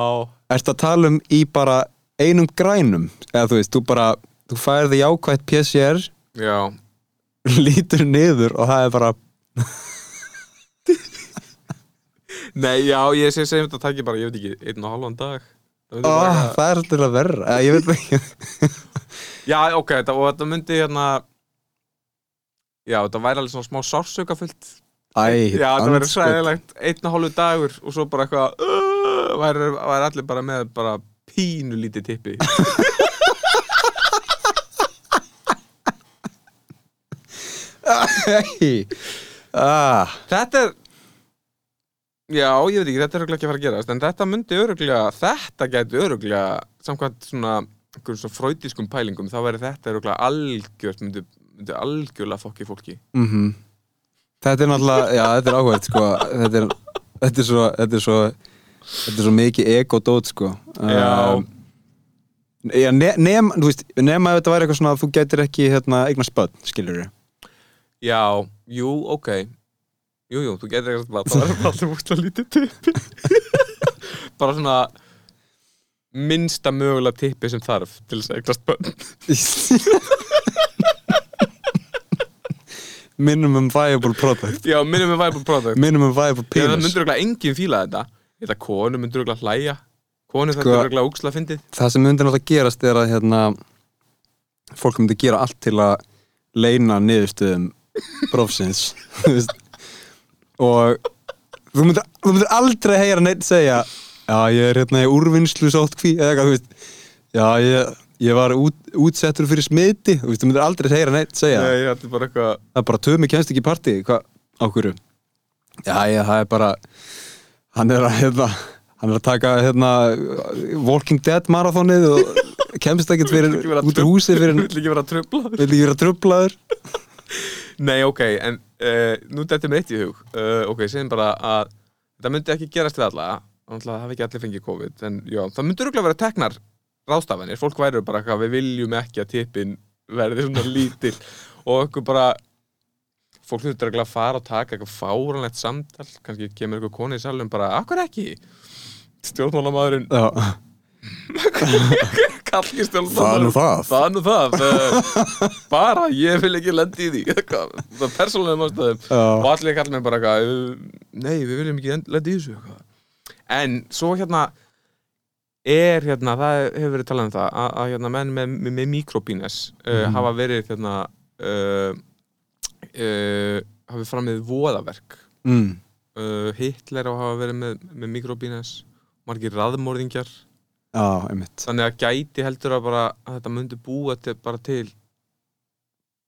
Ertu að tala um í bara einum grænum? Eða þú veist, þú bara þú færði jákvætt PCR
Já.
lítur niður og það er bara
Nei, já, ég sé segjum þetta takki bara, ég veit ekki, einn og halvan dag. Það
oh, það er alltaf að verra. Ég veit ekki.
Já, ok, þetta, og þetta myndi hérna Já, þetta væri alveg svona smá sársökafullt
Æ,
Já, þetta
andskot.
sæðilegt, einn og hálfu dagur og svo bara eitthvað væri, væri allir bara með bara pínu lítið tippi.
Æ, ah,
Þetta er Já, ég veit ekki, þetta er öruglega ekki að fara að gerast en þetta myndi öruglega, þetta gæti öruglega samkvæmt svona svona fröytískum pælingum, þá væri þetta öruglega algjört, myndi, myndi algjörlega fokki fólki.
Mhm. Þetta er náttúrulega, já, þetta er áhverð sko. þetta, er, þetta er svo þetta er svo, þetta er svo mikið ego-dót sko.
Já.
Um, Já, ne nema, þú veist, nema ef þetta væri eitthvað svona að þú gætir ekki hérna, eignar spöld, skilur við
Já, jú, ok. Jú, jú, þú getur eitthvað bara það er alltaf útla lítið tippi bara svona minnsta mögulega tippi sem þarf til þess að eignast bönn
Minimum viable product.
Já, minimum viable product.
Minimum viable
Já, það
penis.
myndur örugglega enginn fíla þetta Þetta konu myndur örugglega hlæja. Konu þetta
Sko-
er örugglega úksla fyndið.
Það sem myndir náttúrulega gerast er að hérna, fólk myndi gera allt til að leina þú veist. og þú myndir, þú myndir aldrei heyra neitt segja já ég er hérna í úrvinnslu sótkví eða eitthvað þú veist. Já ég, ég var út, útsettur fyrir smiti þú veist, þú myndir aldrei heyra neitt segja
Nei, þetta er bara eitthvað
það er bara tömi kemst ekki í partí. Hvað, á hverju? Já ég, það er bara hann er að hérna hann er að taka hérna Walking Dead marathonið og kemst ekkert fyrir út úr húsi fyrir
Vill ekki vera tröflaður
vil ekki vera trublaður.
Nei, ok, en uh, nú er með eitt í hug. Uh, Ok, segjum bara að þetta myndi ekki gerast við alla. Það hafi ekki allir fengið COVID En já, það myndi örugglega vera teknar ráðstafanir. Fólk væri bara eitthvað, við viljum ekki að tippin verði svona lítill. Og okkur bara Fólk þurftur að fara og taka eitthvað fáranlegt samtal. Kannski kemur eitthvað koni í salum bara, akkur ekki? Stjórnmálamæðurinn
já,
Kalki
Það er nú það.
Það er nú það. Uh, Bara, ég vil ekki lendi í því. Það er persónulegum ástæðum. Og allir kallar mig bara eitthvað "Uh, Nei, við viljum ekki lendi í þessu. En svo hérna Er hérna, það hefur verið talað um það Að, að hérna, menn með, með, með mikrobínes uh, Hafa verið hérna uh, uh, Hafi framið voðaverk.
Mm,
uh, Hitler á að hafa verið með, með mikrobínes Margir raðmórðingjar
já, einmitt.
Þannig að gæti heldur að bara að þetta myndi búa til, bara til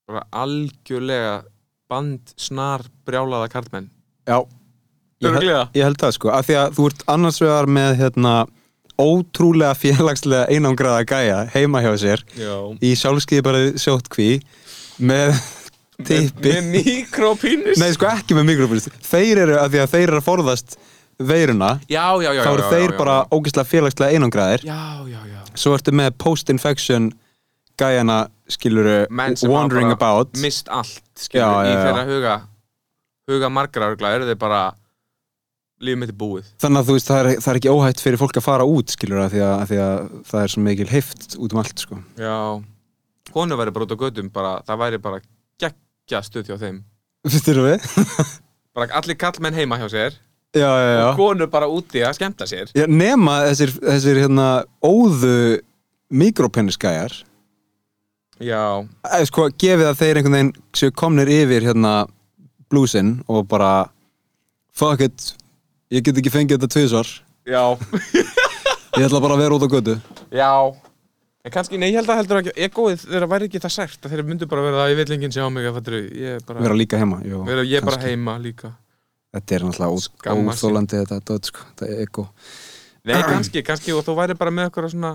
bara algjörlega band snar brjálaða karlmenn.
Já, ég, held-
Örugglega.
ég held það sko. Af því að þú ert annars vegar með hérna ótrúlega félagslega einangraða gæja heima hjá sér
Já.
í sjálfskeiðbara sjótkví með tippi.
Með mikropínis
Nei, sko ekki með mikrofónist Þeir eru, af því að þeir eru að forðast veiruna
já, já, já,
þá eru
já,
þeir
já,
bara ógeðslega félagslega einangraðir.
Já, já, já.
Svo ertu með post-infection gæjana, skiluru, wandering about.
mist allt skilur,
Já, já,
í þeirra huga. Huga margra örgla eru þeir bara lífið mitt er búið.
Þannig að þú veist, það er, það er ekki óhætt fyrir fólk að fara út, skilur að því því að það er svo mikil heift út um allt, sko.
já. Konu væri bara út á gödum bara, það væri bara geggja stuð hjá þeim.
Fyrstir við?
bara allir kallmenn heima hjá sér.
Já, já, já.
og konu bara úti að skemmta sér.
Já nema þessir, þessir hérna, óðu mikropenisgæjar,
já,
eða sko, gefið að þeir einhvern veginn séu komnir yfir hérna blúsinn og bara fuck it, ég get ekki fengið þetta tvisvar,
já.
Ég ætla bara að vera út á götu.
Já En kannski, nei, ég held að heldur ekki Egoið þeirra væri ekki það sært að þeir myndu bara vera að ég vil enginn sjá mig að fattur ég er bara,
Vera líka heima, jú.
vera, ég bara heima líka.
Þetta er náttúrulega óþólandi þetta, dót, sko, þetta er ego.
Nei, kannski, kannski og þú væri bara með eitthvað svona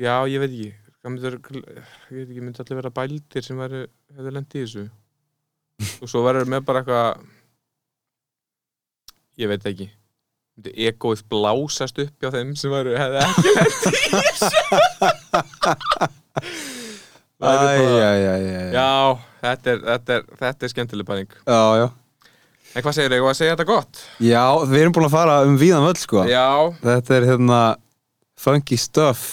Já, ég veit ekki. Hvað myndir, ég veit ekki, myndi allir vera bældir sem væri, hefði lent í þessu? Og svo verður með bara eitthvað ég veit ekki egoið blásast upp hjá þeim sem væri, hefði ekki lent í þessu. Já, þetta er, þetta er, þetta er skemmtileg bæring
já, já.
En hvað segir þau, að segja þetta gott?
Já, við erum búin að fara um víðan völl, sko.
Já,
Þetta er hérna funky stuff.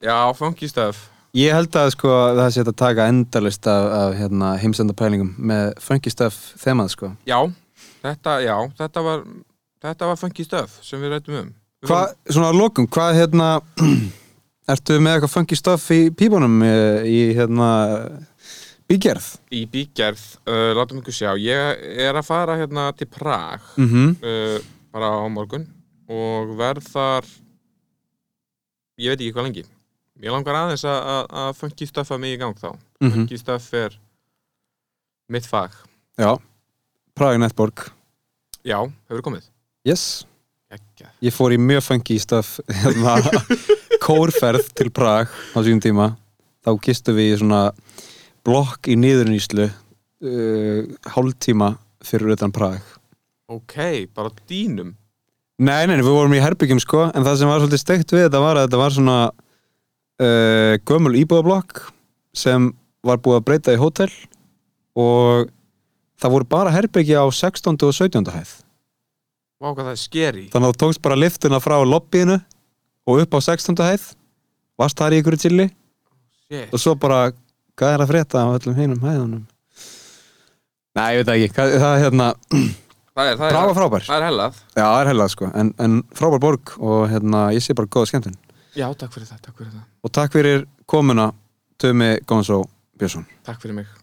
Já, funky stuff.
Ég held að sko það sé hægt að taka endalist af, af hérna, heimsendapælingum með funky stuff þemað sko.
Já, þetta, já, þetta var þetta var funky stuff sem við rættum um.
Hvað, svona að lokum, hvað hérna Ertu með eitthvað funky stuff í pípunum í, í hérna bígerð?
í bígerð, uh, látum ykkur sjá. Ég er að fara hérna til Prag
Mm -hmm.
uh, bara á morgun og verð þar ég veit ekki hvað lengi. Ég langar aðeins að, að, að funky stuffa mig í gang þá.
Mhm.
funky stuff er mitt fag.
Já, Praga Netborg
já, hefur komið
Yes,
Ekki.
ég fór í mjög funky stuff hérna, kórferð til Prag á sínum tíma þá gistum við í svona blokk í niðurnýslu uh, hálftíma fyrir utan Prag
ok, bara dýnum
Nei, nei, nei, við vorum í herbyggjum sko en það sem var svolítið steikt við þetta var að þetta var svona uh, gömul íbúðablokk sem var búið að breyta í hótel og það voru bara herbyggja á 16. og 17. hæð
Vá hvað það er skeri
þannig að þú tókst bara liftuna frá lobbyinu og upp á 16. hæð varst þar í ykkur chilli
Shit.
og svo bara, er að frétta á öllum hinum hæðunum. Nei, ég veit ekki, hvað, það er hérna
Það er, það er,
frábær
það er hellað.
Já, það er hellað sko, en, en frábær borg og hérna, ég sé bara góða skemmtun.
Já, takk fyrir það, takk fyrir það.
Og takk fyrir komuna Tumi Gonzó Björnsson.
Takk fyrir mig